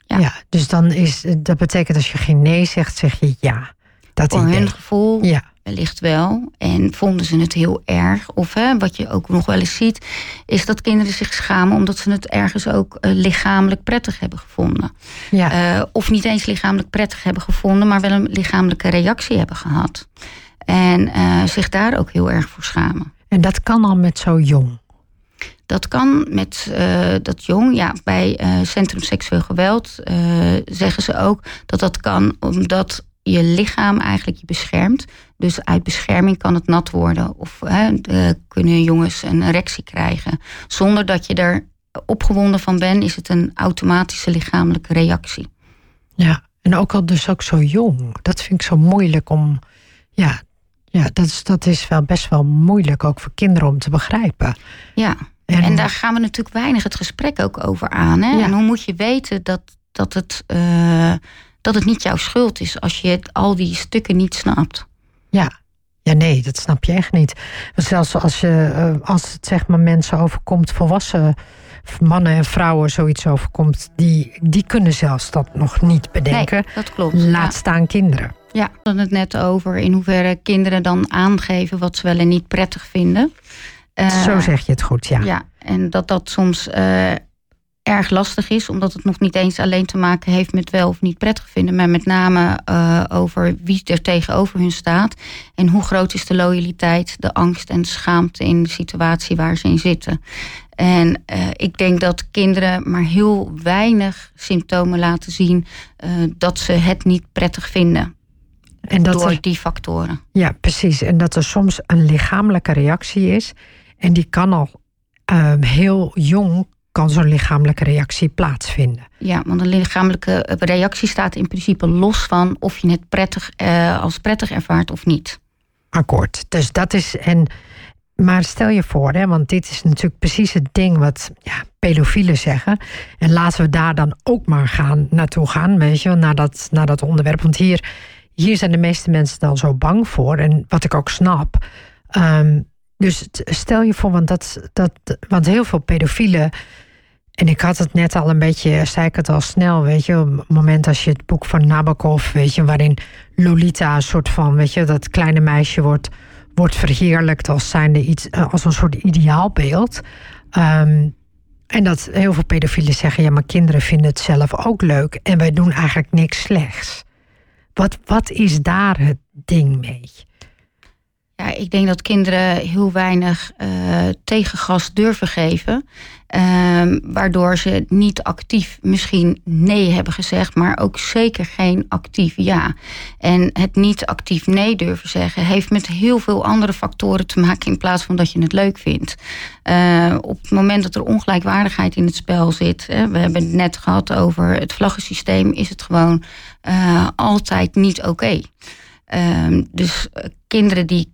ja. Ja, dus dan is dat betekent als je geen nee zegt, zeg je ja. Dat Voor idee. hun gevoel ja. wellicht wel. En vonden ze het heel erg. Of hè, wat je ook nog wel eens ziet, is dat kinderen zich schamen omdat ze het ergens ook uh, lichamelijk prettig hebben gevonden. Ja. Uh, of niet eens lichamelijk prettig hebben gevonden, maar wel een lichamelijke reactie hebben gehad. En uh, zich daar ook heel erg voor schamen. En dat kan al met zo jong? Dat kan met uh, dat jong. Ja, bij uh, Centrum Seksueel Geweld zeggen ze ook dat dat kan omdat je lichaam eigenlijk je beschermt. Dus uit bescherming kan het nat worden. Of kunnen jongens een erectie krijgen. Zonder dat je er opgewonden van bent, is het een automatische lichamelijke reactie. Ja, en ook al dus ook zo jong. Dat vind ik zo moeilijk om ja, ja, dat is, dat is wel best wel moeilijk ook voor kinderen om te begrijpen. Ja, en, en daar gaan we natuurlijk weinig het gesprek ook over aan. Hè? Ja. En hoe moet je weten dat, dat, het, uh, dat het niet jouw schuld is als je al die stukken niet snapt? Ja, ja, nee, dat snap je echt niet. Zelfs als, je, uh, als het zeg maar mensen overkomt, volwassen mannen en vrouwen zoiets overkomt, die, die kunnen zelfs dat nog niet bedenken. Nee, dat klopt. Laat ja. staan kinderen. Ja, we hadden het net over in hoeverre kinderen dan aangeven wat ze wel en niet prettig vinden. Uh, Zo zeg je het goed, ja. Ja, en dat dat soms uh, erg lastig is, omdat het nog niet eens alleen te maken heeft met wel of niet prettig vinden, maar met name uh, over wie er tegenover hun staat en hoe groot is de loyaliteit, de angst en de schaamte in de situatie waar ze in zitten. En uh, ik denk dat kinderen maar heel weinig symptomen laten zien uh, dat ze het niet prettig vinden. En dat door die factoren. Ja, precies. En dat er soms een lichamelijke reactie is. En die kan al ehm, heel jong kan zo'n lichamelijke reactie plaatsvinden. Ja, want een lichamelijke reactie staat in principe los van of je het prettig, uh, als prettig ervaart of niet. Akkoord. Dus dat is. En, maar stel je voor, hè, want dit is natuurlijk precies het ding wat ja, pedofielen zeggen. En laten we daar dan ook maar gaan, naartoe gaan, weet je, naar dat, naar dat onderwerp. Want hier, hier zijn de meeste mensen dan zo bang voor. En wat ik ook snap. Um, dus stel je voor, want, dat, dat, want heel veel pedofielen. En ik had het net al een beetje, zei ik het al snel, weet je, op het moment als je het boek van Nabokov, weet je, waarin Lolita een soort van, weet je, dat kleine meisje wordt, wordt verheerlijkt als zijnde iets, eh, als een soort ideaalbeeld. Um, en dat heel veel pedofielen zeggen, ja, maar kinderen vinden het zelf ook leuk en wij doen eigenlijk niks slechts. Wat, wat is daar het ding mee? Ja, ik denk dat kinderen heel weinig uh, tegengas durven geven. Uh, waardoor ze niet actief misschien nee hebben gezegd, maar ook zeker geen actief ja. En het niet actief nee durven zeggen heeft met heel veel andere factoren te maken in plaats van dat je het leuk vindt. Uh, op het moment dat er ongelijkwaardigheid in het spel zit, hè, we hebben het net gehad over het vlaggensysteem, is het gewoon uh, altijd niet oké. Ehm, dus kinderen die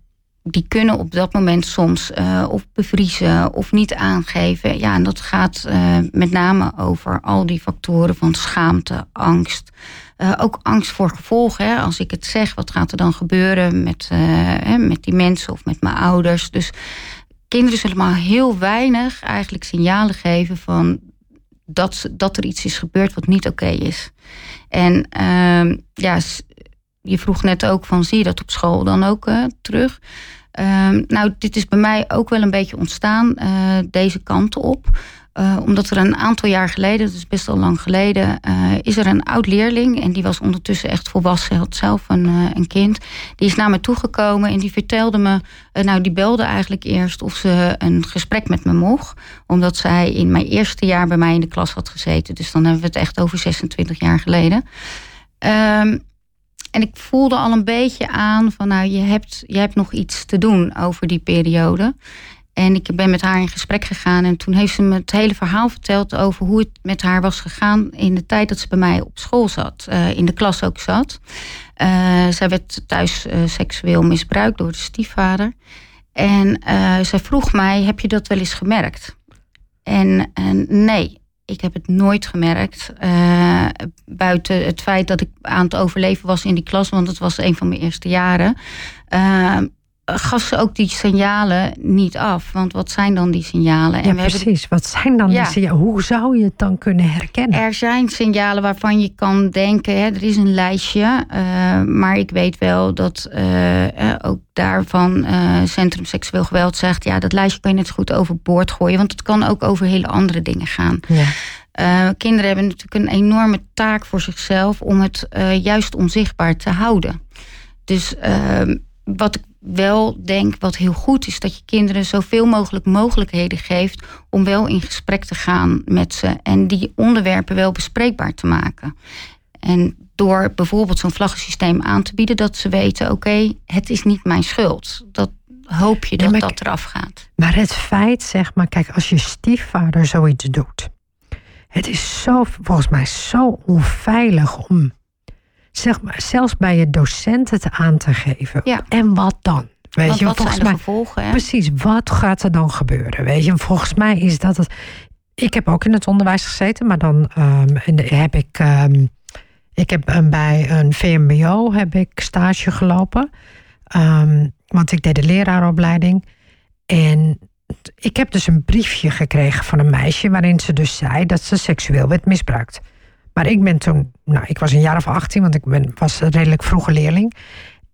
die kunnen op dat moment soms uh, of bevriezen of niet aangeven. Ja, en dat gaat uh, met name over al die factoren van schaamte, angst. Uh, ook angst voor gevolgen. Hè. Als ik het zeg, wat gaat er dan gebeuren met, hè, met die mensen of met mijn ouders? Dus kinderen zullen maar heel weinig eigenlijk signalen geven van dat, dat er iets is gebeurd wat niet oké is. En ehm, ja, je vroeg net ook van zie je dat op school dan ook terug? Ehm, nou, dit is bij mij ook wel een beetje ontstaan, uh, deze kant op. Uh, omdat er een aantal jaar geleden, dat is best al lang geleden, uh, is er een oud leerling. En die was ondertussen echt volwassen, had zelf een, een kind. Die is naar me toegekomen en die vertelde me, nou die belde eigenlijk eerst of ze een gesprek met me mocht. Omdat zij in mijn eerste jaar bij mij in de klas had gezeten. Dus dan hebben we het echt over 26 jaar geleden. Um, en ik voelde al een beetje aan van nou, je hebt, je hebt nog iets te doen over die periode. En ik ben met haar in gesprek gegaan en toen heeft ze me het hele verhaal verteld over hoe het met haar was gegaan in de tijd dat ze bij mij op school zat, uh, in de klas ook zat. Uh, zij werd thuis uh, seksueel misbruikt door de stiefvader. En zij vroeg mij: heb je dat wel eens gemerkt? En nee, ik heb het nooit gemerkt. Uh, buiten het feit dat ik aan het overleven was in die klas, want het was een van mijn eerste jaren. Uh, gaf ze ook die signalen niet af. Want wat zijn dan die signalen? Ja, precies. Wat zijn dan die signalen? Hoe zou je het dan kunnen herkennen? Er zijn signalen waarvan je kan denken, hè, er is een lijstje. Uh, maar ik weet wel dat uh, ook daarvan uh, Centrum Seksueel Geweld zegt... ja, dat lijstje kan je net goed overboord gooien. Want het kan ook over hele andere dingen gaan. Ja. kinderen hebben natuurlijk een enorme taak voor zichzelf... om het juist onzichtbaar te houden. Dus ehm, wat ik wel denk wat heel goed is, dat je kinderen zoveel mogelijk mogelijkheden geeft om wel in gesprek te gaan met ze en die onderwerpen wel bespreekbaar te maken. En door bijvoorbeeld zo'n vlaggensysteem aan te bieden, dat ze weten: oké, het is niet mijn schuld. Dat hoop je dat dat eraf gaat. Maar het feit, zeg maar, kijk, als je stiefvader zoiets doet, het is zo, volgens mij zo onveilig om zeg maar, zelfs bij je docent het aan te geven. Ja. En wat dan? Weet wat, je, wat volgens de gevolgen? Hè? Precies, wat gaat er dan gebeuren? Weet je, volgens mij is dat het. Ik heb ook in het onderwijs gezeten, maar dan um, heb ik. Um, ik heb um, bij een VMBO heb ik stage gelopen. want ik deed de leraaropleiding. En ik heb dus een briefje gekregen van een meisje waarin ze dus zei dat ze seksueel werd misbruikt. Maar ik ben toen, nou, ik was een jaar of 18, want ik ben, was een redelijk vroege leerling.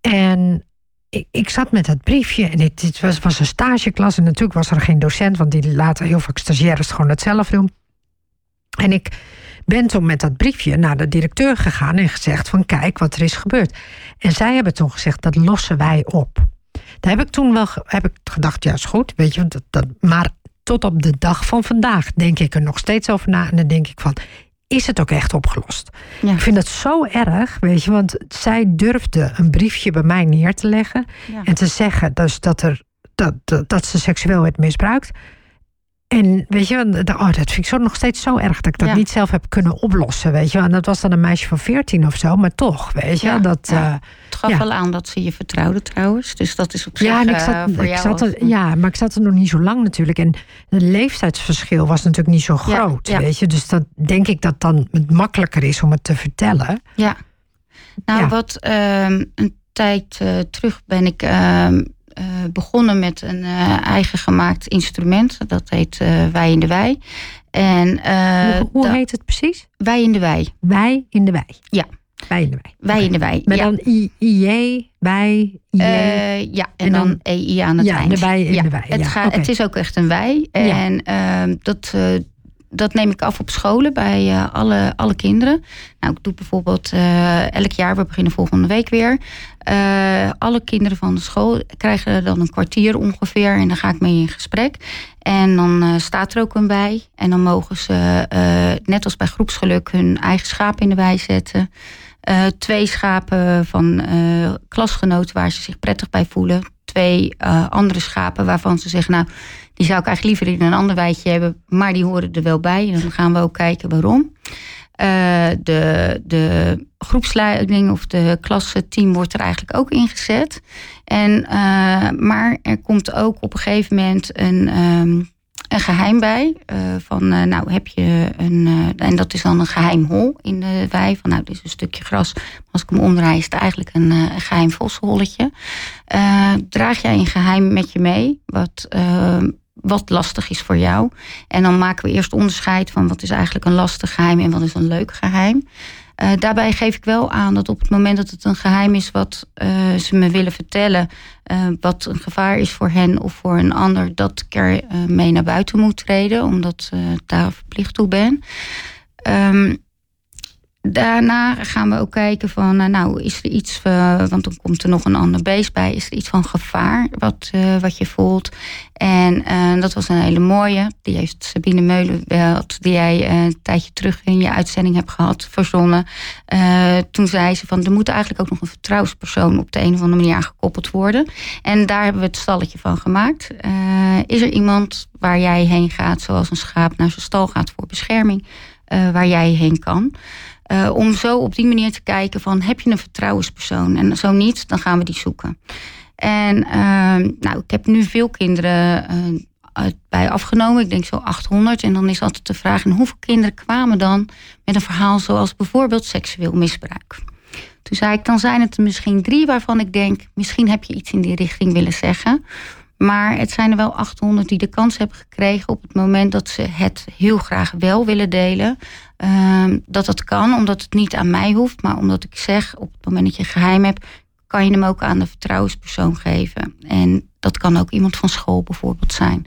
En ik, ik zat met dat briefje en dit, was, was een stageklas. En natuurlijk was er geen docent, want die laten heel vaak stagiaires gewoon het zelf doen. En ik ben toen met dat briefje naar de directeur gegaan en gezegd van kijk wat er is gebeurd. En zij hebben toen gezegd dat lossen wij op. Daar heb ik toen wel heb ik gedacht, ja goed, weet je, dat, dat, maar tot op de dag van vandaag denk ik er nog steeds over na. En dan denk ik van, is het ook echt opgelost. Ja. Ik vind dat zo erg, weet je, want zij durfde een briefje bij mij neer te leggen Ja. en te zeggen dus dat, er, dat, dat, dat ze seksueel werd misbruikt. En weet je, oh, dat vind ik zo nog steeds zo erg dat ik dat Ja. niet zelf heb kunnen oplossen. Weet je, en dat was dan een meisje van 14 of zo, maar toch, weet je, Ja, dat. ja. eh, Het gaf wel aan dat ze je vertrouwde trouwens. Dus dat is op zich ja, en ik eh, zat, voor ik jou zat ja, maar ik zat er nog niet zo lang natuurlijk. En het leeftijdsverschil was natuurlijk niet zo groot, weet je. Dus dat denk ik dat dan het makkelijker is om het te vertellen. Ja. Nou, wat ehm, een tijd eh, terug ben ik eh, begonnen met een eh, eigen gemaakt instrument. Dat heet eh, Wij in de Wei. En hoe hoe heet het precies? Wij in de Wei. Wij in de wei. Ja. Wij in de wei. Wij in de Wei. Met ja. dan IJ, wij, IJ. Ja, en, En dan- EI aan het Ja, eind. de wij in de wei, Het, ja, gaat, het is ook echt een wij. En ehm, dat, dat neem ik af op scholen bij eh, alle, alle kinderen. Nou, ik doe bijvoorbeeld eh, elk jaar, we beginnen volgende week weer. eh, alle kinderen van de school krijgen dan een kwartier ongeveer. En dan ga ik mee in gesprek. En dan staat er ook een wij. En dan mogen ze, net als bij groepsgeluk, hun eigen schaap in de wei zetten. Twee schapen van klasgenoten waar ze zich prettig bij voelen. Twee andere schapen waarvan ze zeggen, nou, die zou ik eigenlijk liever in een ander weidje hebben, maar die horen er wel bij. En dan gaan we ook kijken waarom. Eh, de, de groepsleiding of de klasseteam wordt er eigenlijk ook ingezet. En, eh, maar er komt ook op een gegeven moment een, ehm, een geheim bij. eh, van, nou heb je een, en dat is dan een geheim hol in de wei. Van, nou, dit is een stukje gras. Als ik hem omdraai, is het eigenlijk een, een geheim vossenholletje. Draag jij een geheim met je mee, wat, eh, wat lastig is voor jou. En dan maken we eerst onderscheid van wat is eigenlijk een lastig geheim en wat is een leuk geheim. Eh, daarbij geef ik wel aan dat op het moment dat het een geheim is wat eh, ze me willen vertellen, eh, wat een gevaar is voor hen of voor een ander, dat ik er mee naar buiten moet treden, omdat ik daar verplicht toe ben. Ehm, daarna gaan we ook kijken van, eh, nou, is er iets, eh, want dan komt er nog een ander beest bij, is er iets van gevaar wat, eh, wat je voelt? En dat was een hele mooie, die heeft Sabine Meulenweld, die jij een tijdje terug in je uitzending hebt gehad, verzonnen. Toen zei ze van, er moet eigenlijk ook nog een vertrouwenspersoon op de een of andere manier aan gekoppeld worden. En daar hebben we het stalletje van gemaakt. Is er iemand waar jij heen gaat, zoals een schaap naar zijn stal gaat voor bescherming, waar jij heen kan? Eh, om zo op die manier te kijken van heb je een vertrouwenspersoon? En zo niet, dan gaan we die zoeken. En ehm, nou, ik heb nu veel kinderen eh, bij afgenomen. Ik denk zo 800. En dan is altijd de vraag: en hoeveel kinderen kwamen dan met een verhaal zoals bijvoorbeeld seksueel misbruik? Toen zei ik, dan zijn het er misschien drie waarvan ik denk, misschien heb je iets in die richting willen zeggen. Maar het zijn er wel 800 die de kans hebben gekregen op het moment dat ze het heel graag wel willen delen. Ehm, dat dat kan, omdat het niet aan mij hoeft, maar omdat ik zeg op het moment dat je een geheim hebt, kan je hem ook aan de vertrouwenspersoon geven. En dat kan ook iemand van school bijvoorbeeld zijn.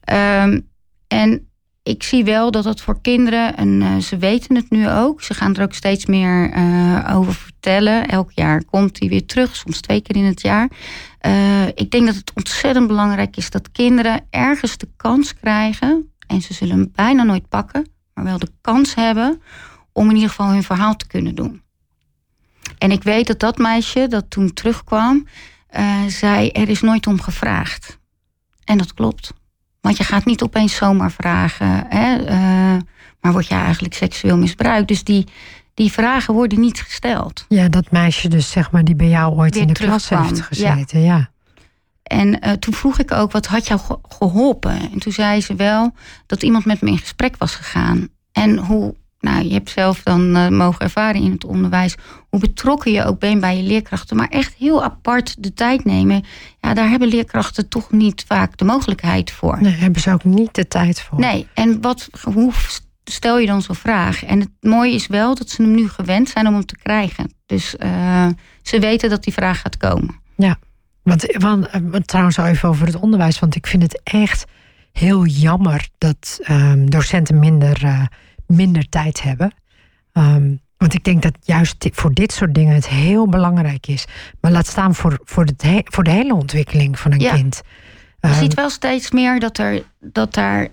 Ehm, en ik zie wel dat dat voor kinderen, en eh, ze weten het nu ook, ze gaan er ook steeds meer eh, over vertellen. Elk jaar komt hij weer terug, soms twee keer in het jaar. Eh, ik denk dat het ontzettend belangrijk is dat kinderen ergens de kans krijgen, en ze zullen hem bijna nooit pakken, maar wel de kans hebben om in ieder geval hun verhaal te kunnen doen. En ik weet dat dat meisje dat toen terugkwam, eh, zei: Er is nooit om gevraagd. En dat klopt. Want je gaat niet opeens zomaar vragen, hè, eh, maar word je eigenlijk seksueel misbruikt? Dus die, die vragen worden niet gesteld. Ja, dat meisje dus, zeg maar, die bij jou ooit Weer in de klas heeft gezeten. Ja. En eh, toen vroeg ik ook, wat had jou ge- geholpen? En toen zei ze wel dat iemand met me in gesprek was gegaan. En hoe, nou, je hebt zelf dan eh, mogen ervaren in het onderwijs, hoe betrokken je ook bent bij je leerkrachten, maar echt heel apart de tijd nemen. Ja, daar hebben leerkrachten toch niet vaak de mogelijkheid voor. Nee, hebben ze ook niet de tijd voor. Nee, en wat, hoe stel je dan zo'n vraag? En het mooie is wel dat ze hem nu gewend zijn om hem te krijgen. Dus eh, ze weten dat die vraag gaat komen. Want, want eh, trouwens, even over het onderwijs. Want ik vind het echt heel jammer dat ehm, docenten minder, eh, minder tijd hebben. Ehm, want ik denk dat juist voor dit soort dingen het heel belangrijk is. Maar laat staan voor, voor, het he- voor de hele ontwikkeling van een Ja. kind. Je Ehm, ziet wel steeds meer dat er dat daar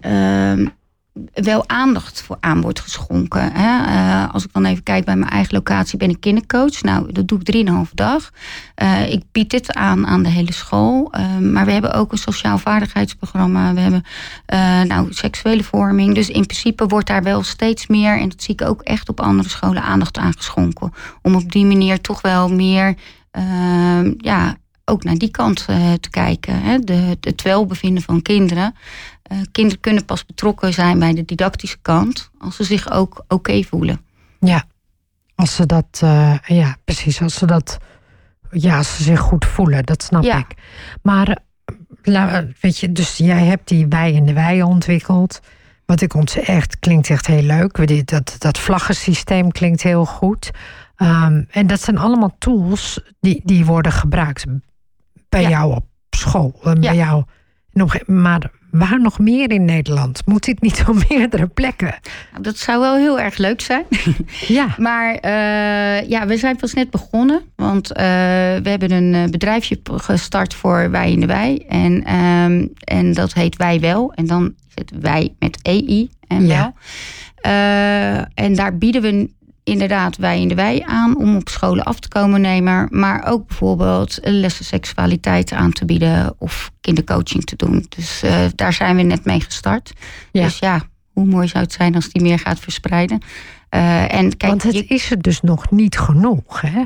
wel aandacht voor aan wordt geschonken. Hè. Uh, als ik dan even kijk bij mijn eigen locatie, ben ik kindercoach. Nou, dat doe ik drieënhalve dag. Uh, ik bied dit aan aan de hele school. Uh, maar we hebben ook een sociaal vaardigheidsprogramma. We hebben nou, seksuele vorming. Dus in principe wordt daar wel steeds meer, en dat zie ik ook echt op andere scholen, aandacht aan geschonken. Om op die manier toch wel meer ja, ook naar die kant te kijken. Hè. De, het welbevinden van kinderen. Uh, kinderen kunnen pas betrokken zijn bij de didactische kant als ze zich ook oké voelen. Ja, als ze dat, uh, ja, precies, als ze dat, ja, als ze zich goed voelen, dat snap ja. ik. Maar, weet je, dus jij hebt die wij in de wei ontwikkeld. Wat ik ons echt klinkt echt heel leuk. Dat, dat vlaggensysteem klinkt heel goed. Um, en dat zijn allemaal tools die, die worden gebruikt bij ja. jou op school. Bij jou. Maar Waar nog meer in Nederland? Moet dit niet op meerdere plekken? Nou, dat zou wel heel erg leuk zijn. Ja. maar uh, ja, we zijn pas net begonnen. Want uh, we hebben een eh, bedrijfje gestart voor Wij in de Wij. En, um, en dat heet Wij Wel. En dan het Wij met EI en ja. wel. Uh, en daar bieden we inderdaad wij in de wij aan om op scholen af te komen nemen. Maar ook bijvoorbeeld lessen seksualiteit aan te bieden of kindercoaching te doen. Dus uh, daar zijn we net mee gestart. Ja. Dus ja, hoe mooi zou het zijn als die meer gaat verspreiden. Uh, en kijk, Want het je... is er dus nog niet genoeg, hè?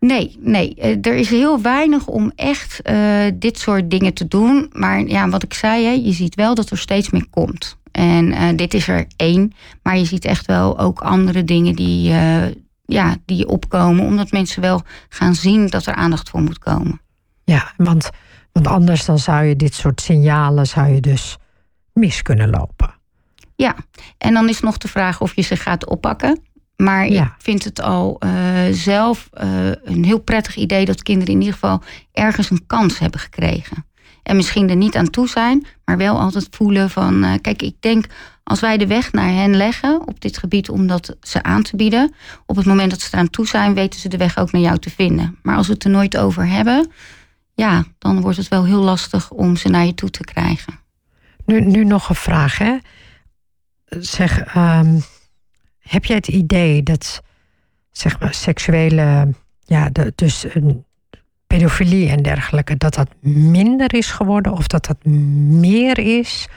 Nee, nee. Er is heel weinig om echt uh, dit soort dingen te doen. Maar ja, wat ik zei, hè, je ziet wel dat er steeds meer komt. En uh, dit is er één. Maar je ziet echt wel ook andere dingen die, uh, ja, die opkomen. Omdat mensen wel gaan zien dat er aandacht voor moet komen. Ja, want, want anders dan zou je dit soort signalen zou je dus mis kunnen lopen. Ja, en dan is nog de vraag of je ze gaat oppakken. Maar ja. ik vind het al uh, zelf een heel prettig idee dat kinderen in ieder geval ergens een kans hebben gekregen. En misschien er niet aan toe zijn, maar wel altijd voelen van... Uh, kijk, ik denk als wij de weg naar hen leggen op dit gebied om dat ze aan te bieden... op het moment dat ze eraan toe zijn, weten ze de weg ook naar jou te vinden. Maar als we het er nooit over hebben, ja, dan wordt het wel heel lastig om ze naar je toe te krijgen. Nu, nu nog een vraag, hè? Zeg, um, heb jij het idee dat zeg maar, seksuele... Ja, dus een pedofilie en dergelijke, dat dat minder is geworden of dat dat meer is?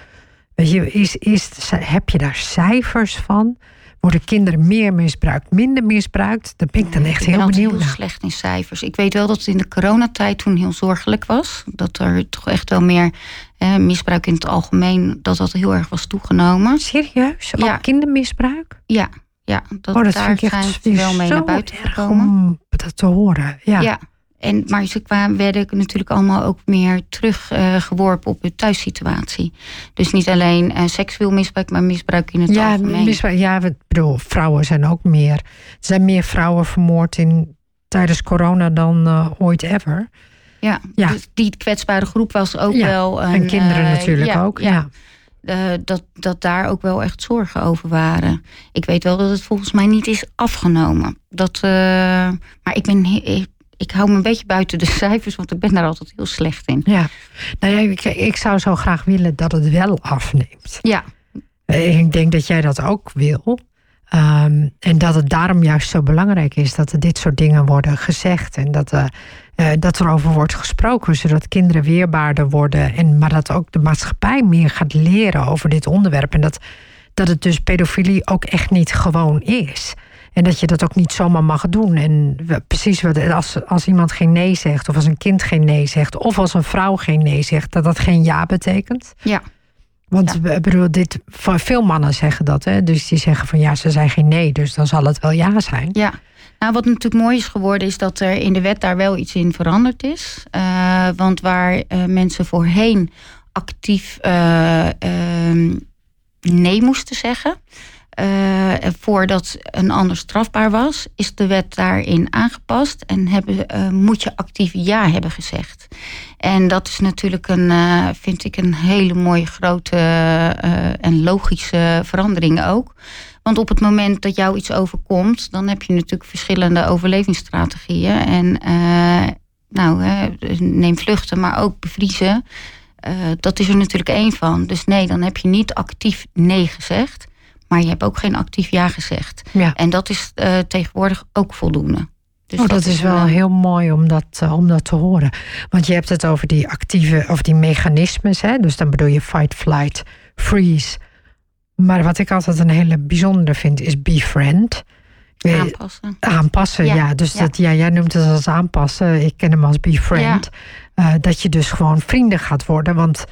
Weet je, is, is, heb je daar cijfers van? Worden kinderen meer misbruikt, minder misbruikt? Daar ben ik dan echt heel benieuwd naar. heel slecht in cijfers. Ik weet wel dat het in de coronatijd toen heel zorgelijk was. Dat er toch echt wel meer eh, misbruik in het algemeen, dat dat heel erg was toegenomen. Serieus? Ook ja. kindermisbruik? Ja, ja dat, oh, dat daar zijn ze wel mee naar buiten gekomen. Om dat te horen. Ja. ja. En, maar ze kwamen, werden natuurlijk allemaal ook meer teruggeworpen uh, op hun thuissituatie. Dus niet alleen uh, seksueel misbruik, maar misbruik in het ja, algemeen. Misbruik, ja, ik bedoel, vrouwen zijn ook meer. Er zijn meer vrouwen vermoord in, tijdens corona dan uh, ooit ever. Ja, ja. Dus die kwetsbare groep was ook ja, wel. Een, en kinderen natuurlijk ja, ook. Ja. Uh, dat, dat daar ook wel echt zorgen over waren. Ik weet wel dat het volgens mij niet is afgenomen. Dat, uh, maar ik ben, ik hou me een beetje buiten de cijfers, want ik ben daar altijd heel slecht in. Ja, nou ja, ik, ik zou zo graag willen dat het wel afneemt. Ja. Eh, ik denk dat jij dat ook wil. Um, en dat het daarom juist zo belangrijk is dat er dit soort dingen worden gezegd. En dat, uh, uh, dat er over wordt gesproken, zodat kinderen weerbaarder worden. En, maar dat ook de maatschappij meer gaat leren over dit onderwerp. En dat, dat het dus pedofilie ook echt niet gewoon is. En dat je dat ook niet zomaar mag doen. En precies wat, als, als iemand geen nee zegt, of als een kind geen nee zegt, of als een vrouw geen nee zegt, dat dat geen ja betekent. Ja. Want ja. bedoel, dit, veel mannen zeggen dat. Hè? Dus die zeggen van ja, ze zijn geen nee, dus dan zal het wel ja zijn. Ja. Nou, wat natuurlijk mooi is geworden, is dat er in de wet daar wel iets in veranderd is. Uh, want waar uh, mensen voorheen actief uh, nee moesten zeggen, uh, voordat een ander strafbaar was, is de wet daarin aangepast en hebben, uh, moet je actief ja hebben gezegd. En dat is natuurlijk een, uh, vind ik, een hele mooie grote en logische verandering ook. Want op het moment dat jou iets overkomt, dan heb je natuurlijk verschillende overlevingsstrategieën. En nou, neem vluchten, maar ook bevriezen. dat is er natuurlijk één van. Dus nee, dan heb je niet actief nee gezegd. Maar je hebt ook geen actief ja gezegd. Ja. En dat is tegenwoordig ook voldoende. Dus oh, dat, is wel heel mooi om dat, om dat te horen. Want je hebt het over die actieve, of die mechanismes. Hè? Dus dan bedoel je fight, flight, freeze. Maar wat ik altijd een hele bijzondere vind, is befriend. Aanpassen. Aanpassen, ja. Dus Dat, ja, jij noemt het als aanpassen. Ik ken hem als befriend. Ja. Uh, dat je dus gewoon vrienden gaat worden. Want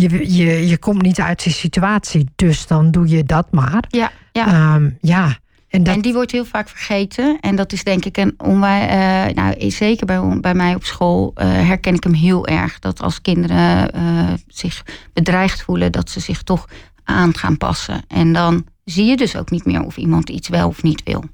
je, je, je komt niet uit die situatie. Dus dan doe je dat maar. Ja, ja. Um, ja. En, dat... en, die wordt heel vaak vergeten. En dat is denk ik een onwij... Uh, nou, zeker bij, bij mij op school uh, herken ik hem heel erg. Dat als kinderen zich bedreigd voelen, dat ze zich toch aan gaan passen. En dan zie je dus ook niet meer of iemand iets wel of niet wil.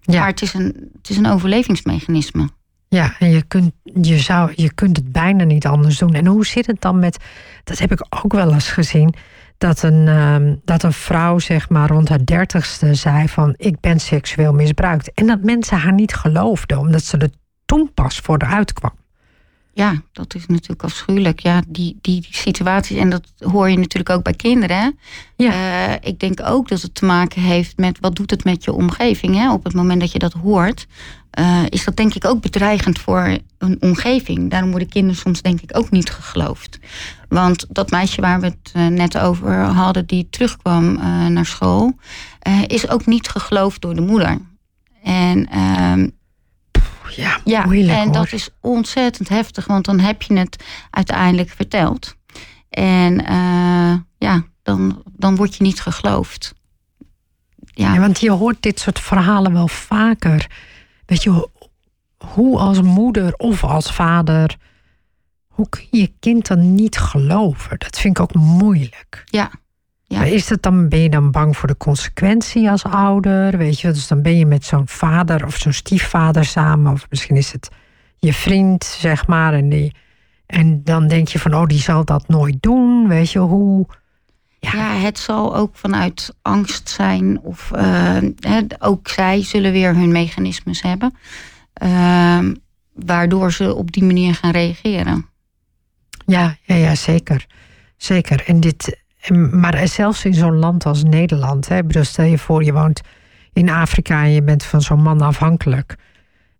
Ja. Maar het is, een, het is een overlevingsmechanisme. Ja, en je kunt, je, zou, je kunt het bijna niet anders doen. En hoe zit het dan met, dat heb ik ook wel eens gezien, dat een, uh, dat een vrouw zeg maar rond haar dertigste zei van ik ben seksueel misbruikt. En dat mensen haar niet geloofden, omdat ze er toen pas voor eruit kwam ja, dat is natuurlijk afschuwelijk. Ja, die, die, die situaties, en dat hoor je natuurlijk ook bij kinderen. Ja. Uh, ik denk ook dat het te maken heeft met wat doet het met je omgeving. Hè? Op het moment dat je dat hoort, uh, is dat denk ik ook bedreigend voor een omgeving. Daarom worden kinderen soms denk ik ook niet geloofd. Want dat meisje waar we het uh, net over hadden, die terugkwam naar school, is ook niet geloofd door de moeder. En ja, ja en dat is ontzettend heftig, want dan heb je het uiteindelijk verteld. En uh, ja, dan, dan word je niet geloofd. Ja. ja. want je hoort dit soort verhalen wel vaker. Weet je, hoe als moeder of als vader, hoe kun je je kind dan niet geloven? Dat vind ik ook moeilijk. Ja, ja. is het dan, ben je dan bang voor de consequentie als ouder? Weet je, dus dan ben je met zo'n vader of zo'n stiefvader samen, of misschien is het je vriend, zeg maar. En, die, en dan denk je van, oh, die zal dat nooit doen. Weet je hoe. Ja, ja het zal ook vanuit angst zijn, of uh, ook zij zullen weer hun mechanismes hebben, uh, waardoor ze op die manier gaan reageren. Ja, ja, ja zeker. Zeker. En dit, maar zelfs in zo'n land als Nederland, hè, bedoel, stel je voor je woont in Afrika en je bent van zo'n man afhankelijk,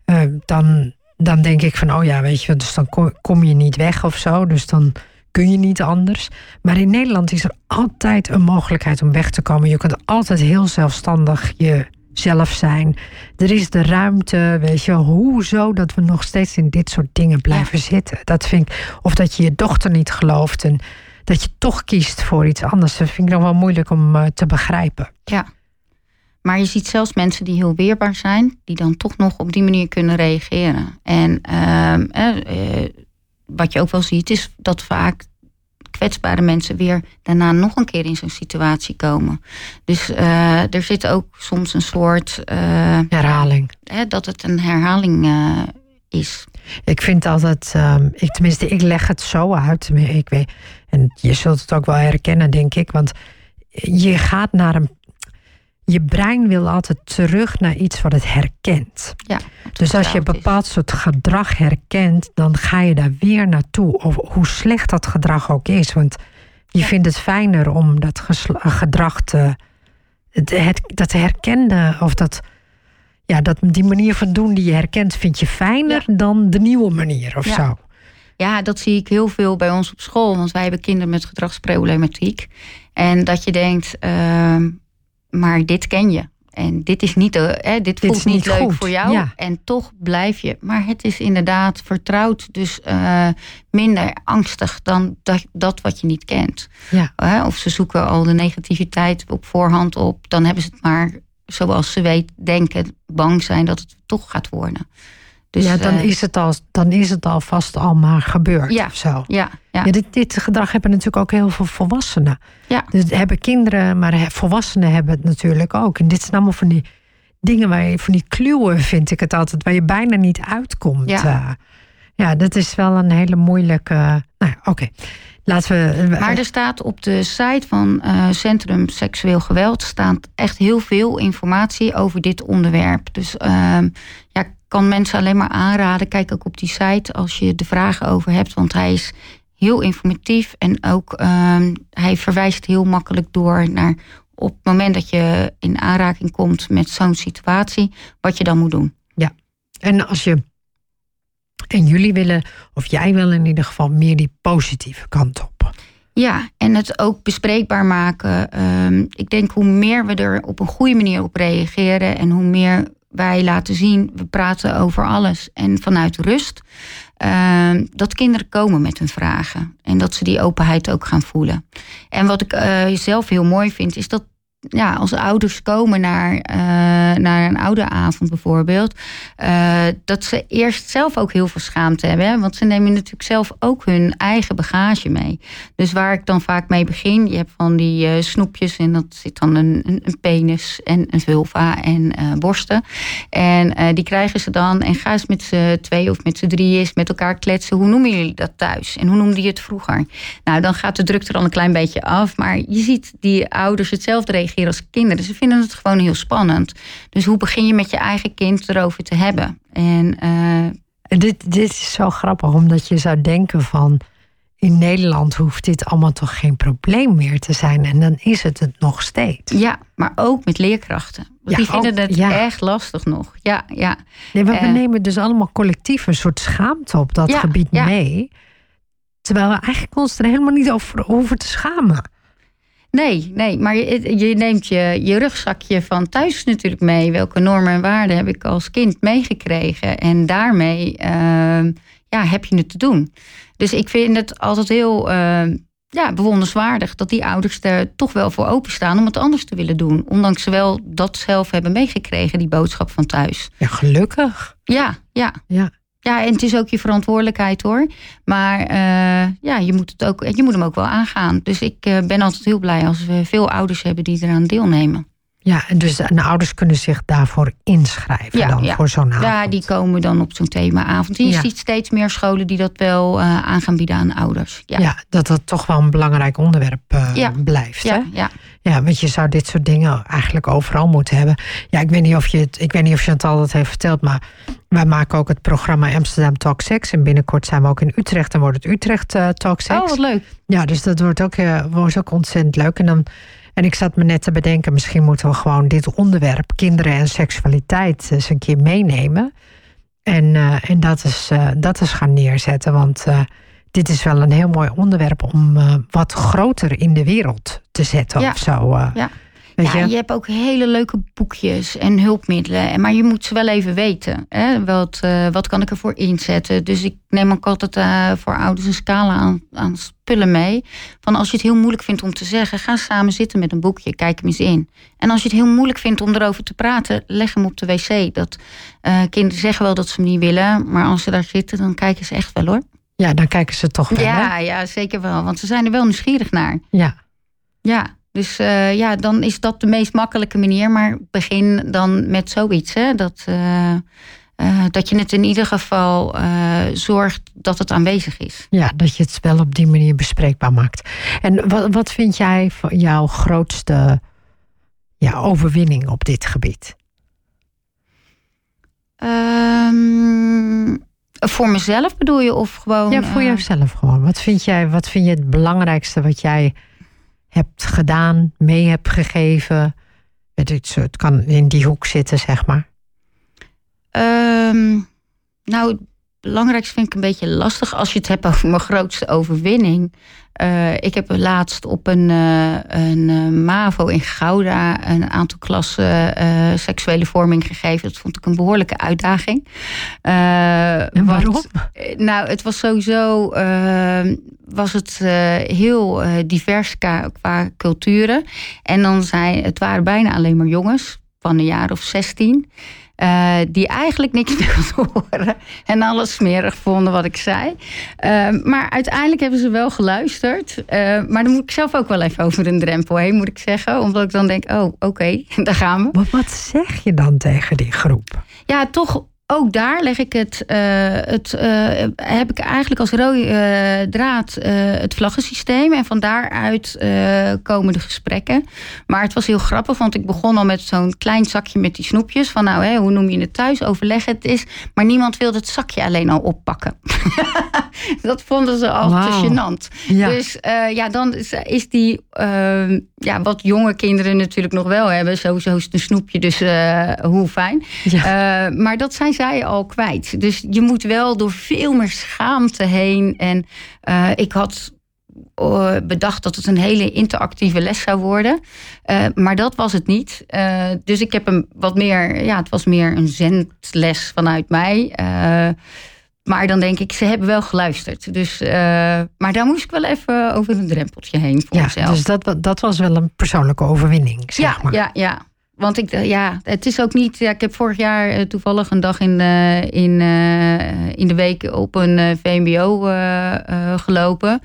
uh, dan, dan denk ik van, oh ja, weet je, dus dan kom, kom, je niet weg of zo, dus dan kun je niet anders. Maar in Nederland is er altijd een mogelijkheid om weg te komen. Je kunt altijd heel zelfstandig jezelf zijn. Er is de ruimte, weet je, hoezo dat we nog steeds in dit soort dingen blijven zitten. Dat vind ik, of dat je je dochter niet gelooft en dat je toch kiest voor iets anders. Dat vind ik nog wel moeilijk om uh, te begrijpen. Ja. Maar je ziet zelfs mensen die heel weerbaar zijn, die dan toch nog op die manier kunnen reageren. En uh, uh, wat je ook wel ziet, is dat vaak kwetsbare mensen weer daarna nog een keer in zo'n situatie komen. Dus uh, er zit ook soms een soort herhaling. dat het een herhaling is. Ik vind altijd, um, ik, tenminste, ik leg het zo uit. Ik weet, en je zult het ook wel herkennen, denk ik. Want je gaat naar een. Je brein wil altijd terug naar iets wat het herkent. Ja, dus als je een bepaald soort gedrag herkent, dan ga je daar weer naartoe. Of hoe slecht dat gedrag ook is. Want je vindt het fijner om dat gedrag te. Het, dat herkende of dat ja, dat, die manier van doen die je herkent, vind je fijner dan de nieuwe manier of zo. Ja, dat zie ik heel veel bij ons op school. Want wij hebben kinderen met gedragsproblematiek. En dat je denkt, uh, maar dit ken je. En dit is niet, uh, dit, dit voelt niet, leuk voor jou. En toch blijf je. Maar het is inderdaad vertrouwd. Dus uh, minder angstig dan dat, dat wat je niet kent. Ja. of ze zoeken al de negativiteit op voorhand op. Dan hebben ze het maar zoals ze weet, denken, bang zijn dat het toch gaat worden. Dus, ja, dan, uh, is het al, dan is het al vast al maar gebeurd ja, of zo. Ja, ja. ja dit, dit, gedrag hebben natuurlijk ook heel veel volwassenen. Ja. Dus hebben kinderen, maar volwassenen hebben het natuurlijk ook. En dit zijn allemaal van die dingen waar je, van die kluwen vind ik het altijd, waar je bijna niet uitkomt. Ja, uh, ja dat is wel een hele moeilijke. Nou, oké. Laten we, maar er staat op de site van uh, Centrum Seksueel Geweld staat echt heel veel informatie over dit onderwerp. Dus uh, ja, kan mensen alleen maar aanraden. Kijk ook op die site als je de vragen over hebt, want hij is heel informatief. En ook ehm, hij verwijst heel makkelijk door naar op het moment dat je in aanraking komt met zo'n situatie, wat je dan moet doen. Ja, en als je en jullie willen, of jij wil in ieder geval meer die positieve kant op. Ja, en het ook bespreekbaar maken. Ehm, ik denk hoe meer we er op een goede manier op reageren en hoe meer wij laten zien, we praten over alles en vanuit rust, ehm, dat kinderen komen met hun vragen en dat ze die openheid ook gaan voelen. En wat ik uh, zelf heel mooi vind, is dat ja, als ouders komen naar, uh, naar een ouderavond bijvoorbeeld, uh, dat ze eerst zelf ook heel veel schaamte hebben. Hè? Want ze nemen natuurlijk zelf ook hun eigen bagage mee. Dus waar ik dan vaak mee begin, je hebt van die uh, snoepjes en dat zit dan een, een, penis en een vulva en borsten. En die krijgen ze dan en ga eens met z'n twee of met z'n drie eens met elkaar kletsen. Hoe noemen jullie dat thuis? En hoe noemde je het vroeger? Nou, dan gaat de druk er al een klein beetje af. Maar je ziet die ouders hetzelfde reageren als kinderen. Ze vinden het gewoon heel spannend. Dus hoe begin je met je eigen kind erover te hebben? En, uh... dit, dit is zo grappig, omdat je zou denken van... in Nederland hoeft dit allemaal toch geen probleem meer te zijn. En dan is het het nog steeds. Ja, maar ook met leerkrachten. Ja, die vinden het echt lastig nog. Ja, ja. Nee, maar we uh, nemen dus allemaal collectief een soort schaamte op dat gebied mee. Terwijl we eigenlijk ons er helemaal niet over hoeven te schamen. Nee, nee, maar je, je, neemt je, je rugzakje van thuis natuurlijk mee. Welke normen en waarden heb ik als kind meegekregen? En daarmee uh, ja, heb je het te doen. Dus ik vind het altijd heel uh, ja, bewonderenswaardig dat die ouders er toch wel voor openstaan om het anders te willen doen. Ondanks ze wel dat zelf hebben meegekregen, die boodschap van thuis. Ja, gelukkig. Ja, ja. ja. Ja, en het is ook je verantwoordelijkheid hoor. Maar uh, ja, je moet, het ook, je moet hem ook wel aangaan. Dus ik uh, ben altijd heel blij als we veel ouders hebben die eraan deelnemen. Ja, en dus de ouders kunnen zich daarvoor inschrijven ja, dan ja. voor zo'n avond. Ja, die komen dan op zo'n themaavond. Je ja. ziet steeds meer scholen die dat wel uh, aan gaan bieden aan ouders. Ja. dat dat toch wel een belangrijk onderwerp uh, blijft. Ja, hè? ja. ja, want je zou dit soort dingen eigenlijk overal moeten hebben. Ja, ik weet niet of je het, ik weet niet of je het altijd heeft verteld, maar wij maken ook het programma Amsterdam Talk Sex. En binnenkort zijn we ook in Utrecht en wordt het Utrecht uh, Talk Sex. Oh, wat leuk. Ja, dus dat wordt ook, wordt ook ontzettend leuk. En dan en ik zat me net te bedenken, misschien moeten we gewoon dit onderwerp, kinderen en seksualiteit, eens een keer meenemen. En, uh, en dat, is, dat is gaan neerzetten. Want dit is wel een heel mooi onderwerp om wat groter in de wereld te zetten ja. of zo. ja. Weet ja, je? je? hebt ook hele leuke boekjes en hulpmiddelen. Maar je moet ze wel even weten. Hè? Wat, uh, wat kan ik ervoor inzetten? Dus ik neem ook altijd uh, voor ouders een scala aan, aan spullen mee. Van als je het heel moeilijk vindt om te zeggen, ga samen zitten met een boekje. Kijk hem eens in. En als je het heel moeilijk vindt om erover te praten, leg hem op de wc. Dat, uh, kinderen zeggen wel dat ze hem niet willen. Maar als ze daar zitten, dan kijken ze echt wel hoor. Ja, dan kijken ze toch wel. Ja, hè? ja zeker wel. Want ze zijn er wel nieuwsgierig naar. Ja. Ja. Dus uh, ja, dan is dat de meest makkelijke manier. Maar begin dan met zoiets. Hè? Dat, uh, uh, dat je het in ieder geval zorgt dat het aanwezig is. Ja, dat je het wel op die manier bespreekbaar maakt. En wat, wat vind jij van jouw grootste ja, overwinning op dit gebied? Um, voor mezelf bedoel je? Of gewoon. Ja, voor jezelf gewoon. Wat vind jij, wat vind je het belangrijkste wat jij hebt gedaan, mee hebt gegeven? Het, kan in die hoek zitten, zeg maar. Um, nou, belangrijkste vind ik een beetje lastig als je het hebt over mijn grootste overwinning. Uh, ik heb laatst op een, uh, een uh, MAVO in Gouda een aantal klassen seksuele vorming gegeven. Dat vond ik een behoorlijke uitdaging. en waarom? Want, nou, het was sowieso ehm, was het heel divers qua, qua, culturen. En dan zijn het waren bijna alleen maar jongens van een jaar of 16. Uh, die eigenlijk niks wilden horen. En alles smerig vonden wat ik zei. Uh, maar uiteindelijk hebben ze wel geluisterd. Uh, maar dan moet ik zelf ook wel even over een drempel heen, moet ik zeggen. Omdat ik dan denk, oh, oké, okay, daar gaan we. Maar wat zeg je dan tegen die groep? Ja, toch ook daar leg ik het, uh, het uh, heb ik eigenlijk als rode uh, draad het vlaggensysteem. En van daaruit komen de gesprekken. Maar het was heel grappig, want ik begon al met zo'n klein zakje met die snoepjes. Van nou, hè, hoe noem je het thuis? Overleg het is. Maar niemand wilde het zakje alleen al oppakken. dat vonden ze al wow. te gênant. Ja. Dus ja, dan is, is die, ehm, ja, wat jonge kinderen natuurlijk nog wel hebben. Sowieso is het een snoepje, dus hoe fijn. Ja. maar dat zijn zij al kwijt. Dus je moet wel door veel meer schaamte heen. En uh, ik had uh, bedacht dat het een hele interactieve les zou worden. Uh, maar dat was het niet. dus ik heb hem wat meer, ja, het was meer een zendles vanuit mij. maar dan denk ik, ze hebben wel geluisterd. Dus, maar daar moest ik wel even over een drempeltje heen voor ja, mezelf. Dus dat, dat was wel een persoonlijke overwinning, zeg ja, maar. Ja, ja. Want ik, ja, het is ook niet. Ja, ik heb vorig jaar uh, toevallig een dag in, uh, in, in de week op een VMBO gelopen.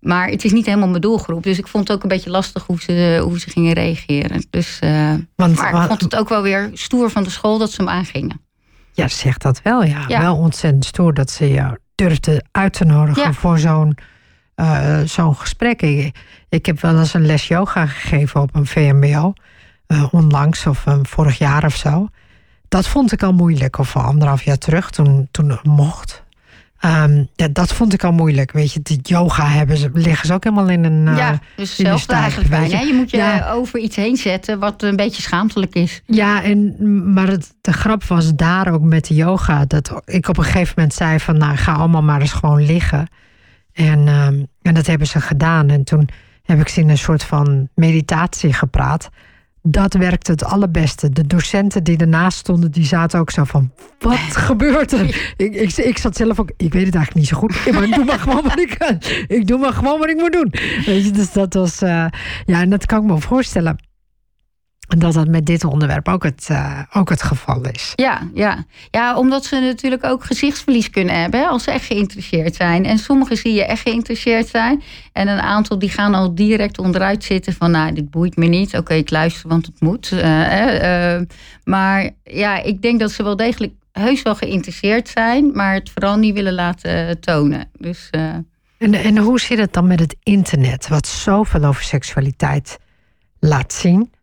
Maar het is niet helemaal mijn doelgroep. Dus ik vond het ook een beetje lastig hoe ze, hoe ze gingen reageren. Dus, Want, maar ik vond het ook wel weer stoer van de school dat ze hem aangingen. Ja, zegt dat wel. Ja. ja. Wel ontzettend stoer dat ze jou durfden uit te nodigen ja. voor zo'n zo'n gesprek. Ik, ik heb wel eens een les yoga gegeven op een VMBO uh, onlangs of um, vorig jaar of zo. Dat vond ik al moeilijk, of anderhalf jaar terug, toen, toen het mocht. Um, ja, dat vond ik al moeilijk. Weet je, de yoga hebben ze, liggen ze ook helemaal in een. Uh, ja, dus zelfs eigenlijk bijna. Je. je moet je ja. over iets heen zetten wat een beetje schaamtelijk is. Ja, en, maar het, de grap was daar ook met de yoga. Dat ik op een gegeven moment zei: van nou, ga allemaal maar eens gewoon liggen. En, um, en dat hebben ze gedaan. En toen heb ik ze in een soort van meditatie gepraat dat werkte het allerbeste. De docenten die ernaast stonden, die zaten ook zo van... Wat gebeurt er? Ik, ik, ik zat zelf ook... Ik weet het eigenlijk niet zo goed. Maar ik doe maar gewoon wat ik kan. Ik doe maar gewoon wat ik moet doen. Weet je, dus dat was... Uh, ja, en dat kan ik me voorstellen. Dat dat met dit onderwerp ook het, uh, ook het geval is. Ja, ja. ja, omdat ze natuurlijk ook gezichtsverlies kunnen hebben als ze echt geïnteresseerd zijn. En sommigen zie je echt geïnteresseerd zijn. En een aantal die gaan al direct onderuit zitten van nou, dit boeit me niet. Oké, ik luister, want het moet. Uh, uh, maar ja, ik denk dat ze wel degelijk heus wel geïnteresseerd zijn, maar het vooral niet willen laten tonen. Dus, en, en hoe zit het dan met het internet, wat zoveel over seksualiteit laat zien?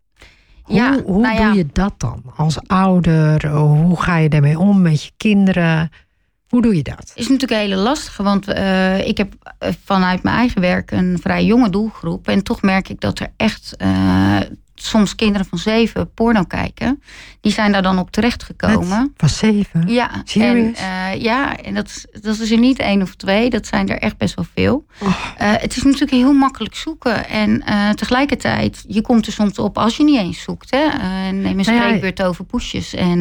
Hoe, ja, hoe nou ja. doe je dat dan als ouder? Hoe ga je daarmee om met je kinderen? Hoe doe je dat? is natuurlijk een hele lastige, want uh, ik heb vanuit mijn eigen werk een vrij jonge doelgroep. En toch merk ik dat er echt uh, soms kinderen van zeven porno kijken. Die zijn daar dan op terechtgekomen. Van zeven? Ja. Serious? En, uh, ja, en dat, is, dat is er niet één of twee. Dat zijn er echt best wel veel. Oh. Uh, het is natuurlijk heel makkelijk zoeken. En uh, tegelijkertijd, je komt er soms op als je niet eens zoekt. Hè? neem een spreekbeurt nou ja, over poesjes. En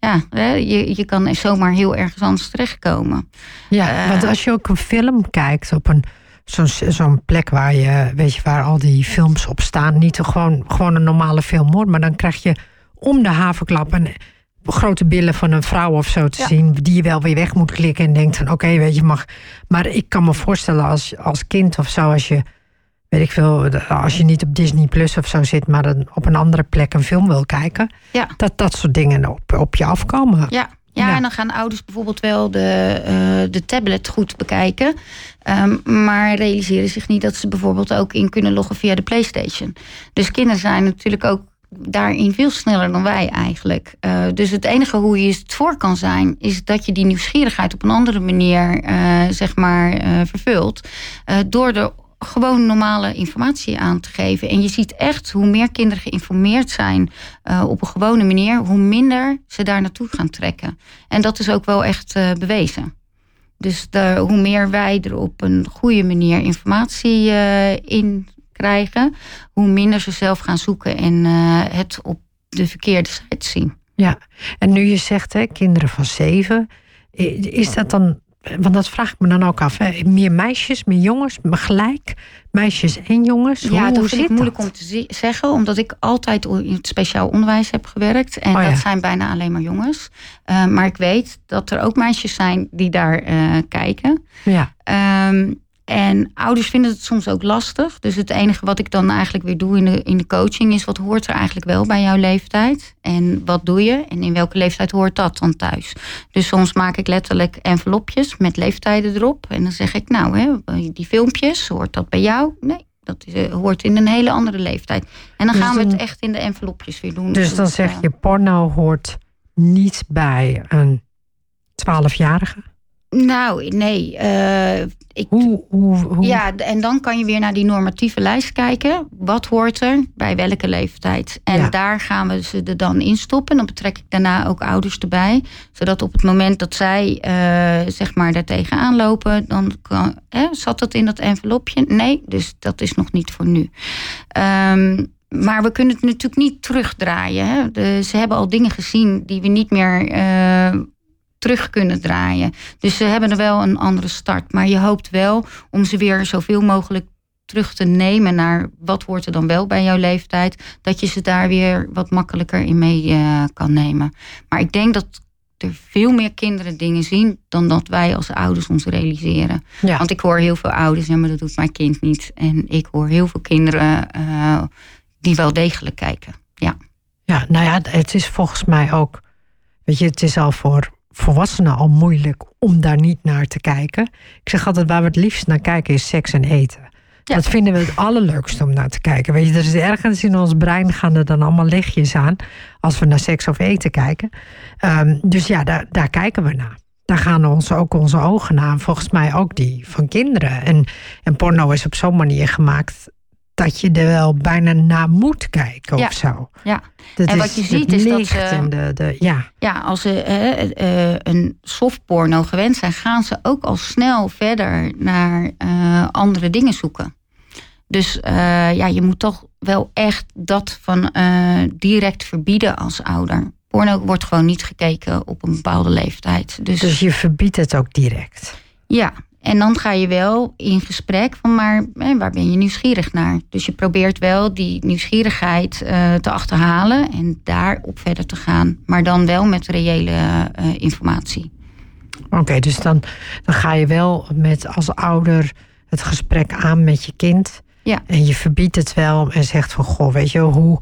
ja, je, je kan zomaar heel ergens anders terechtkomen. Ja, want als je ook een film kijkt op een zo'n zo'n plek waar je, weet je, waar al die films op staan. Niet gewoon, gewoon een normale film hoor, maar dan krijg je om de havenklap een grote billen van een vrouw of zo te ja. zien, die je wel weer weg moet klikken en denkt van oké, okay, weet je, mag. Maar ik kan me voorstellen als, als kind of zo, als je, weet ik veel, als je niet op Disney Plus of zo zit, maar dan op een andere plek een film wil kijken, ja. dat dat soort dingen op, op je afkomen. Ja. Ja, ja, en dan gaan ouders bijvoorbeeld wel de, uh, de tablet goed bekijken. Um, maar realiseren zich niet dat ze bijvoorbeeld ook in kunnen loggen via de PlayStation. Dus kinderen zijn natuurlijk ook daarin veel sneller dan wij eigenlijk. Uh, dus het enige hoe je het voor kan zijn, is dat je die nieuwsgierigheid op een andere manier, uh, zeg maar, vervult. door de gewoon normale informatie aan te geven. En je ziet echt hoe meer kinderen geïnformeerd zijn uh, op een gewone manier, hoe minder ze daar naartoe gaan trekken. En dat is ook wel echt uh, bewezen. Dus de, hoe meer wij er op een goede manier informatie uh, in krijgen, hoe minder ze zelf gaan zoeken en het op de verkeerde site zien. Ja, en nu je zegt, hè, kinderen van zeven, is dat dan want dat vraag ik me dan ook af. Hè. Meer meisjes, meer jongens, maar gelijk? Meisjes en jongens? Ja, hoe, dat hoe vind ik moeilijk dat? om te zeggen. Omdat ik altijd in het speciaal onderwijs heb gewerkt. En Oh ja. dat zijn bijna alleen maar jongens. Uh, maar ik weet dat er ook meisjes zijn die daar uh, kijken. Ja. Um, en ouders vinden het soms ook lastig. Dus het enige wat ik dan eigenlijk weer doe in de, in de coaching is: wat hoort er eigenlijk wel bij jouw leeftijd? En wat doe je? En in welke leeftijd hoort dat dan thuis? Dus soms maak ik letterlijk envelopjes met leeftijden erop. En dan zeg ik: Nou, hè, die filmpjes, hoort dat bij jou? Nee, dat is, eh, hoort in een hele andere leeftijd. En dan Dus gaan we het echt in de envelopjes weer doen. Dus dan zeg eh, je, porno hoort niet bij een 12-jarige. Nou, nee. eh, ik, Hoe, hoe, hoe? Ja, en dan kan je weer naar die normatieve lijst kijken. Wat hoort er bij welke leeftijd? En Ja. daar gaan we ze er dan in stoppen. Dan betrek ik daarna ook ouders erbij. Zodat op het moment dat zij eh, zeg maar daar tegenaan lopen... dan kan, hè, zat dat in dat envelopje? Nee, dus dat is nog niet voor nu. Ehm, maar we kunnen het natuurlijk niet terugdraaien. Hè? De- ze hebben al dingen gezien die we niet meer eh, terug kunnen draaien. Dus ze hebben er wel een andere start. Maar je hoopt wel om ze weer zoveel mogelijk terug te nemen naar wat hoort er dan wel bij jouw leeftijd. Dat je ze daar weer wat makkelijker in mee eh, kan nemen. Maar ik denk dat er veel meer kinderen dingen zien dan dat wij als ouders ons realiseren. Ja. Want ik hoor heel veel ouders, ja, maar dat doet mijn kind niet. En ik hoor heel veel kinderen eh, die wel degelijk kijken. Ja. Ja, nou ja, het is volgens mij ook. Weet je, het is al voor volwassenen al moeilijk om daar niet naar te kijken. Ik zeg altijd, waar we het liefst naar kijken is seks en eten. Ja. Dat vinden we het allerleukste om naar te kijken. Weet je, er is ergens in ons brein gaan er dan allemaal lichtjes aan als we naar seks of eten kijken. Ehm, dus ja, daar, daar kijken we naar. Daar gaan ons ook onze ogen naar. Volgens mij ook die van kinderen. En, en porno is op zo'n manier gemaakt dat je er wel bijna naar moet kijken Ja. of zo. Ja. Dat En wat je ziet is dat ze- en de, de, ja, Ja, als ze eh, eh, een softporno gewend zijn, gaan ze ook al snel verder naar eh, andere dingen zoeken. Dus eh, ja, je moet toch wel echt dat van eh, direct verbieden als ouder. Porno wordt gewoon niet gekeken op een bepaalde leeftijd. Dus, dus je verbiedt het ook direct. ja, en dan ga je wel in gesprek van, maar waar ben je nieuwsgierig naar? Dus je probeert wel die nieuwsgierigheid eh, te achterhalen en daarop verder te gaan. Maar dan wel met reële eh, informatie. Oké, dus dan, dan ga je wel met als ouder het gesprek aan met je kind. Ja. En je verbiedt het wel en zegt van goh, weet je, hoe,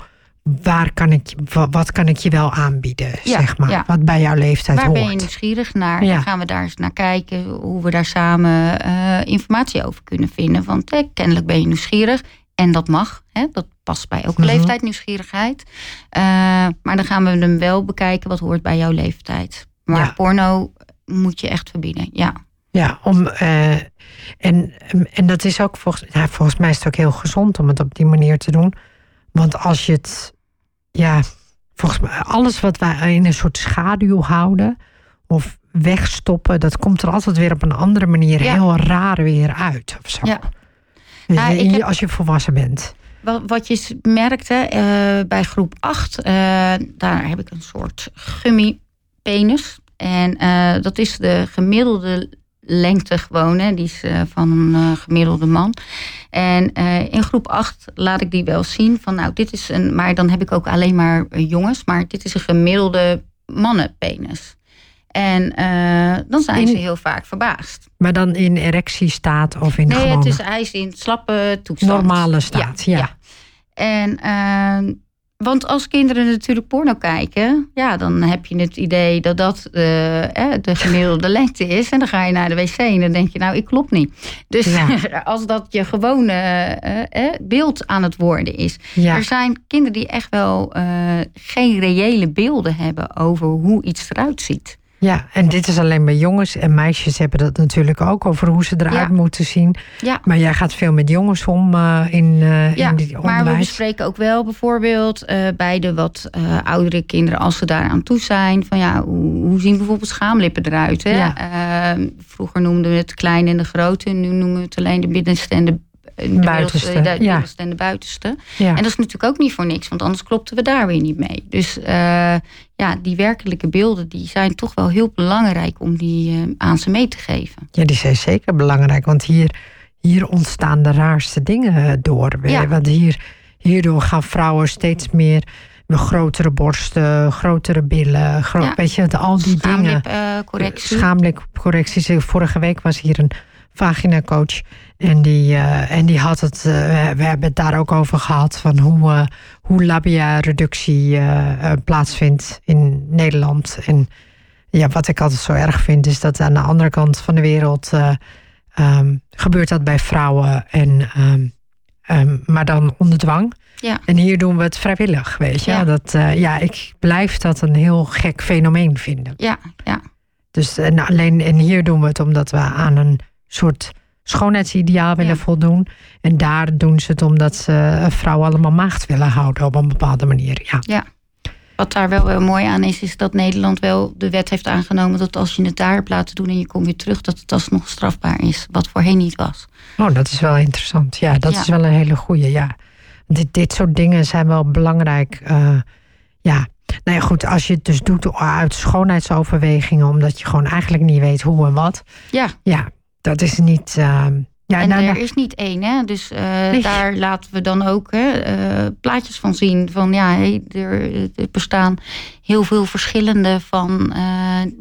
waar kan ik, wat kan ik je wel aanbieden, Ja, zeg maar. ja. Wat bij jouw leeftijd Waar hoort. ben je nieuwsgierig naar? Ja. Dan gaan we daar eens naar kijken hoe we daar samen eh, informatie over kunnen vinden. Want eh, kennelijk ben je nieuwsgierig en dat mag. Hè? Dat past bij elke Mhm. leeftijd, nieuwsgierigheid. Eh, maar dan gaan we hem wel bekijken wat hoort bij jouw leeftijd. Maar porno moet je echt verbieden, ja. Ja, om, en, en dat is ook volgens, ja, volgens mij is het ook heel gezond om het op die manier te doen. Want als je het, ja, volgens mij, alles wat wij in een soort schaduw houden of wegstoppen, dat komt er altijd weer op een andere manier Ja. heel raar weer uit of zo. Ja. Je, heb- Als je volwassen bent. Wat, je merkte eh, bij groep 8, eh, daar heb ik een soort gummipenis. En eh, dat is de gemiddelde lengte gewoon, hè, die is eh, van een eh, gemiddelde man. En eh, in groep 8 laat ik die wel zien van nou, dit is een, maar dan heb ik ook alleen maar jongens, maar dit is een gemiddelde mannenpenis. En dan zijn In- ze heel vaak verbaasd. Maar dan in erectiestaat of in Nee, gewone het is, hij is in slappe toestand. normale staat. Ja, En, eh, want als kinderen natuurlijk porno kijken, ja, dan heb je het idee dat dat eh, eh, de gemiddelde lengte is. En dan ga je naar de wc en dan denk je, nou, ik klopt niet. Dus Ja. als dat je gewone eh, eh, beeld aan het worden is. ja. Er zijn kinderen die echt wel geen reële beelden hebben over hoe iets eruit ziet. Ja, en dit is alleen bij jongens. En meisjes hebben dat natuurlijk ook over hoe ze eruit Ja. moeten zien. Ja. Maar jij gaat veel met jongens om eh, in, eh Ja, in die maar we onderwijs. bespreken ook wel bijvoorbeeld eh, bij de wat oudere kinderen, als ze daar aan toe zijn, van ja, hoe, hoe zien bijvoorbeeld schaamlippen eruit? Hè? Ja. Vroeger noemden we het kleine en de grote, nu noemen we het alleen de binnenste en de, de Buitenste, de ja. middelste en de buitenste. ja. En dat is natuurlijk ook niet voor niks, want anders klopten we daar weer niet mee. Dus eh, ja, die werkelijke beelden die zijn toch wel heel belangrijk om die eh, aan ze mee te geven. ja, die zijn zeker belangrijk. Want hier, hier ontstaan de raarste dingen eh, door. Ja. Want hier, hierdoor gaan vrouwen steeds meer grotere borsten, grotere billen. Gro Ja. Weet je, al die dingen. Schaamlipcorrectie. Schaamlijkcorrecties. Vorige week was hier een vagina-coach. En die, eh, en die had het, eh, we hebben het daar ook over gehad van hoe, uh, hoe labia-reductie plaatsvindt in Nederland. En ja, wat ik altijd zo erg vind, is dat aan de andere kant van de wereld um, gebeurt dat bij vrouwen. En, um, um, maar dan onder dwang. Ja. En hier doen we het vrijwillig, weet je. Ja. Dat, ja, ik blijf dat een heel gek fenomeen vinden. Ja, ja. Dus en alleen, en hier doen we het omdat we aan een soort schoonheidsideaal willen Ja. voldoen. En daar doen ze het omdat ze vrouwen allemaal maagd willen houden op een bepaalde manier. Ja. Wat daar wel, wel mooi aan is, is dat Nederland wel de wet heeft aangenomen dat als je het daar hebt laten doen en je komt weer terug, dat het alsnog strafbaar is. Wat voorheen niet was. Oh, dat is wel interessant. Ja, dat Ja. is wel een hele goeie. Ja. Dit, dit soort dingen zijn wel belangrijk. eh, ja. Nou ja, goed, als je het dus doet uit schoonheidsoverwegingen, omdat je gewoon eigenlijk niet weet hoe en wat. Ja, Ja, dat is niet. eh, ja, en nou, er nou, is niet één, hè? Dus eh, Nee. daar laten we dan ook hè, eh, plaatjes van zien. Van ja, er, er bestaan heel veel verschillende van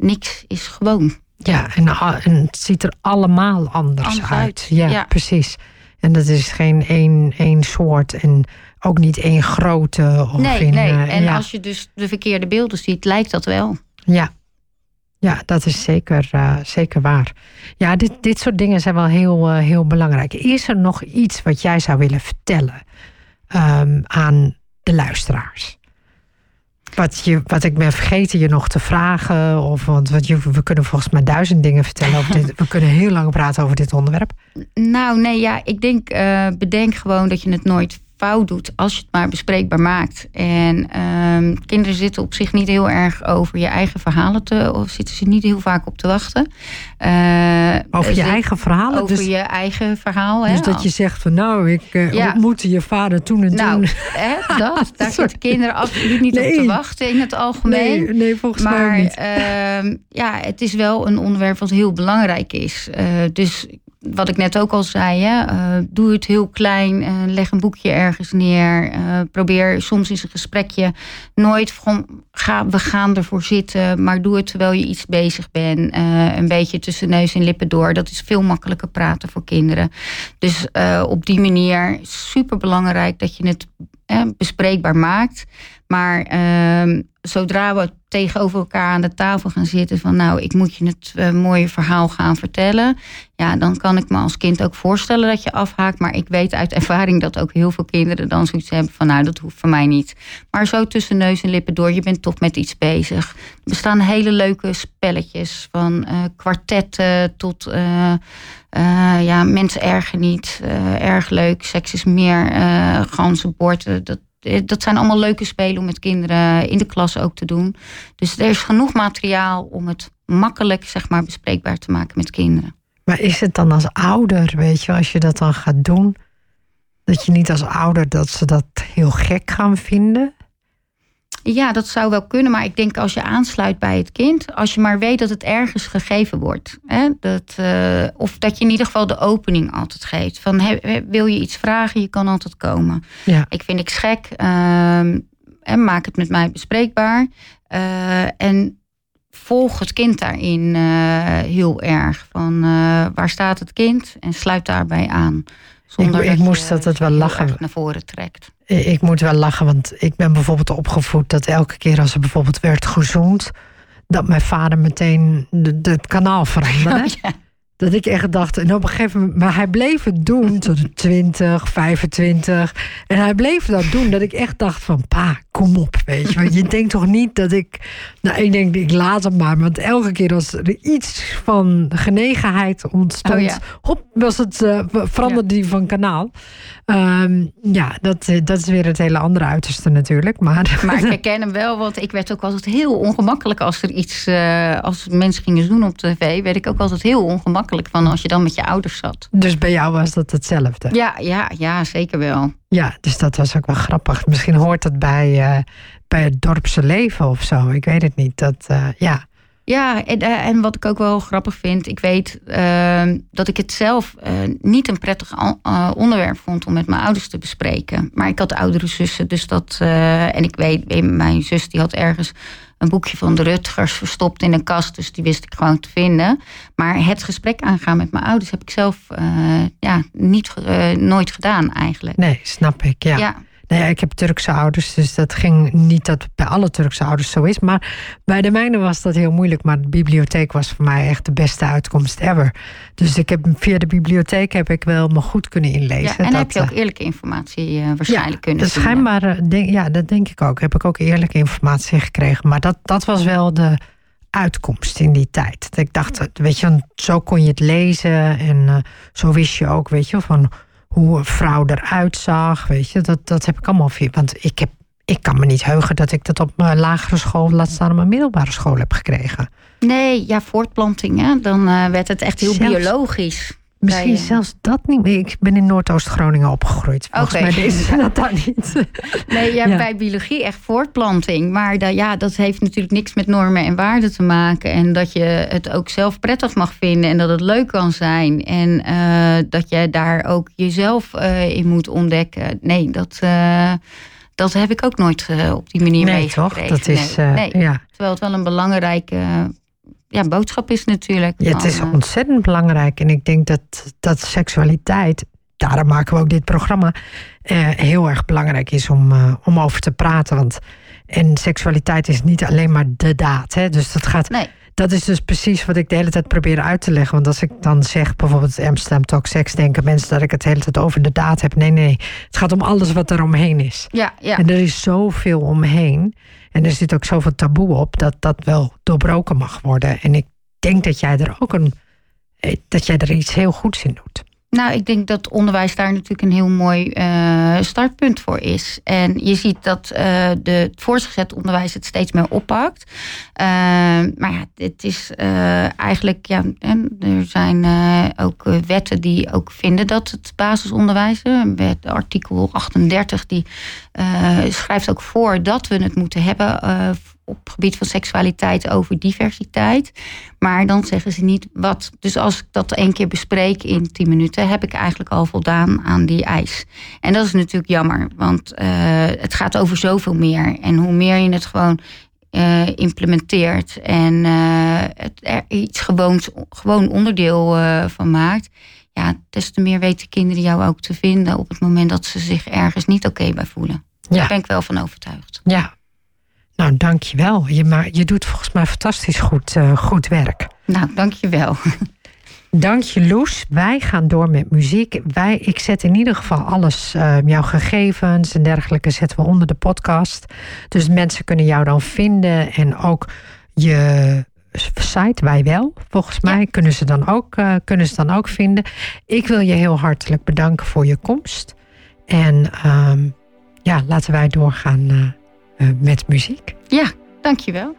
niks is gewoon. Ja, en, het ziet er allemaal anders, Anders uit. uit, Ja, ja. precies. En dat is geen één, één soort en ook niet één grootte. Of nee, in, nee. En ja, als je dus de verkeerde beelden ziet, lijkt dat wel. ja. Ja, dat is zeker, eh, zeker waar. Ja, dit, dit soort dingen zijn wel heel, eh, heel belangrijk. Is er nog iets wat jij zou willen vertellen ehm, aan de luisteraars? Wat, je, wat ik ben vergeten je nog te vragen. Of, want wat je, we kunnen volgens mij duizend dingen vertellen over dit. We kunnen heel lang praten over dit onderwerp. Nou, nee, ja, ik denk, eh, bedenk gewoon dat je het nooit fout doet als je het maar bespreekbaar maakt. En ehm, kinderen zitten op zich niet heel erg over je eigen verhalen te, of zitten ze niet heel vaak op te wachten. Eh, Over je eigen verhalen. Over dus je eigen verhaal. Hè? dus dat je zegt van nou, ik eh, Ja. ontmoette je vader toen en nou, toen. hè, dat, daar zitten kinderen absoluut niet op te wachten in het algemeen. Nee, nee, volgens mij Maar niet. ehm, ja, het is wel een onderwerp wat heel belangrijk is. Eh, dus wat ik net ook al zei, hè, eh, doe het heel klein. eh, leg een boekje ergens neer. eh, probeer soms in een gesprekje nooit van ga, we gaan ervoor zitten. Maar doe het terwijl je iets bezig bent. een beetje tussen neus en lippen door. Dat is veel makkelijker praten voor kinderen. Dus op die manier super belangrijk dat je het bespreekbaar maakt. Maar ehm, zodra we tegenover elkaar aan de tafel gaan zitten van nou, ik moet je het eh, mooie verhaal gaan vertellen. Ja, dan kan ik me als kind ook voorstellen dat je afhaakt. Maar ik weet uit ervaring dat ook heel veel kinderen dan zoiets hebben van nou, dat hoeft voor mij niet. Maar zo tussen neus en lippen door, je bent toch met iets bezig. Er bestaan hele leuke spelletjes van eh, kwartetten tot eh, ja, mensen ergen niet. erg leuk. Seks is meer. ganzenbord. dat, dat zijn allemaal leuke spelen om met kinderen in de klas ook te doen. Dus er is genoeg materiaal om het makkelijk zeg maar, bespreekbaar te maken met kinderen. Maar is het dan als ouder, weet je, als je dat dan gaat doen, dat je niet als ouder dat ze dat heel gek gaan vinden? Ja, dat zou wel kunnen, maar ik denk als je aansluit bij het kind, als je maar weet dat het ergens gegeven wordt, hè, dat, eh, of dat je in ieder geval de opening altijd geeft. Van he- wil je iets vragen, je kan altijd komen. Ja. Ik vind niks gek, ehm, en maak het met mij bespreekbaar. eh, en volg het kind daarin eh, heel erg. Van waar staat het kind en sluit daarbij aan. Zonder Ik- ik dat moest je altijd ze wel lachen. naar voren trekt. Ik moet wel lachen, want ik ben bijvoorbeeld opgevoed dat elke keer als er bijvoorbeeld werd gezoend, dat mijn vader meteen het kanaal veranderde. Ja. Dat ik echt dacht, en op een gegeven moment, maar hij bleef het doen tot de 20, 25. En hij bleef dat doen, dat ik echt dacht van, pa, kom op, weet je. Want je denkt toch niet dat ik, nou, ik denk, ik laat hem maar. Want elke keer als er iets van genegenheid ontstond, Oh ja. hop, was het, eh, veranderde die van kanaal. Ehm, ja, dat, eh, dat is weer het hele andere uiterste natuurlijk. Maar, Maar ik herken hem wel, want ik werd ook altijd heel ongemakkelijk als er iets, eh, als mensen gingen doen op tv, werd ik ook altijd heel ongemakkelijk van als je dan met je ouders zat. dus bij jou was dat hetzelfde. Ja, ja, ja, zeker wel. Ja, dus dat was ook wel grappig. Misschien hoort dat bij, eh, bij het dorpse leven of zo. Ik weet het niet. Dat, eh, ja. Ja, en, eh, en wat ik ook wel grappig vind, ik weet ehm, dat ik het zelf niet een prettig onderwerp vond om met mijn ouders te bespreken. Maar ik had oudere zussen, dus dat. en ik weet, mijn zus die had ergens een boekje van de Rutgers verstopt in een kast. Dus die wist ik gewoon te vinden. Maar het gesprek aangaan met mijn ouders heb ik zelf ja, niet, nooit gedaan eigenlijk. Nee, snap ik. ja. ja. Nee, ik heb Turkse ouders, dus dat ging niet dat bij alle Turkse ouders zo is. Maar bij de mijne was dat heel moeilijk. Maar de bibliotheek was voor mij echt de beste uitkomst ever. Dus ik heb, via de bibliotheek heb ik wel me goed kunnen inlezen. Ja, en dat, heb je ook eh, eerlijke informatie uh, waarschijnlijk ja, kunnen vinden. Schijnbaar, denk, ja, dat denk ik ook. Heb ik ook eerlijke informatie gekregen. Maar dat, dat was wel de uitkomst in die tijd. Ik dacht, weet je, zo kon je het lezen. En uh, zo wist je ook, weet je, van hoe een vrouw eruit zag. Weet je, dat, dat heb ik allemaal. Want ik, heb, ik kan me niet heugen dat ik dat op mijn lagere school, laat staan op mijn middelbare school heb gekregen. Nee, ja, voortplanting. Hè? Dan uh, werd het echt heel biologisch. Misschien zelfs dat niet meer. Ik ben in Noordoost-Groningen opgegroeid. Volgens okay. mij deze dat dan niet. Nee, ja, bij biologie echt voortplanting. Maar dat, ja, dat heeft natuurlijk niks met normen en waarden te maken. En dat je het ook zelf prettig mag vinden. En dat het leuk kan zijn. En uh, dat je daar ook jezelf uh, in moet ontdekken. Nee, dat... Uh, dat heb ik ook nooit op die manier nee, meegekregen. Toch? Dat is, nee. nee. Ja. Terwijl het wel een belangrijke ja, boodschap is natuurlijk. Ja, het is eh, ontzettend belangrijk. En ik denk dat, dat seksualiteit, daarom maken we ook dit programma, eh, heel erg belangrijk is om, uh, om over te praten. Want en seksualiteit is niet alleen maar de daad. Hè? Dus dat gaat. Nee. Dat is dus precies wat ik de hele tijd probeer uit te leggen. Want als ik dan zeg, bijvoorbeeld Amsterdam Talk Seks, denken mensen dat ik het de hele tijd over de daad heb. Nee, nee. Het gaat om alles wat er omheen is. Ja, ja. En er is zoveel omheen. En er zit ook zoveel taboe op dat dat wel doorbroken mag worden. En ik denk dat jij er ook een, eh, dat jij er iets heel goeds in doet. Nou, ik denk dat onderwijs daar natuurlijk een heel mooi uh, startpunt voor is. En je ziet dat uh, de, het voortgezet onderwijs het steeds meer oppakt. Uh, maar ja, het is eigenlijk, ja, er zijn ook wetten die ook vinden dat het basisonderwijs, wet artikel 38, die schrijft ook voor dat we het moeten hebben op het gebied van seksualiteit over diversiteit. Maar dan zeggen ze niet wat. Dus als ik dat één keer bespreek in tien minuten, heb ik eigenlijk al voldaan aan die eis. En dat is natuurlijk jammer, want uh, het gaat over zoveel meer. En hoe meer je het gewoon uh, implementeert en uh, het er iets gewoons, gewoon onderdeel van maakt. Ja, des te meer weten kinderen jou ook te vinden op het moment dat ze zich ergens niet oké bij voelen. Ja. Daar ben ik wel van overtuigd. Ja, nou, dankjewel. Je, maar, je doet volgens mij fantastisch goed, uh, goed werk. Nou, dankjewel. Dank je, Loes. Wij gaan door met muziek. Wij, ik zet in ieder geval alles, uh, jouw gegevens en dergelijke, zetten we onder de podcast. Dus mensen kunnen jou dan vinden en ook je site, wij wel, volgens mij, kunnen, ze dan ook, uh, kunnen ze dan ook vinden. Ik wil je heel hartelijk bedanken voor je komst. En um, ja, laten wij doorgaan met muziek. Ja, dankjewel.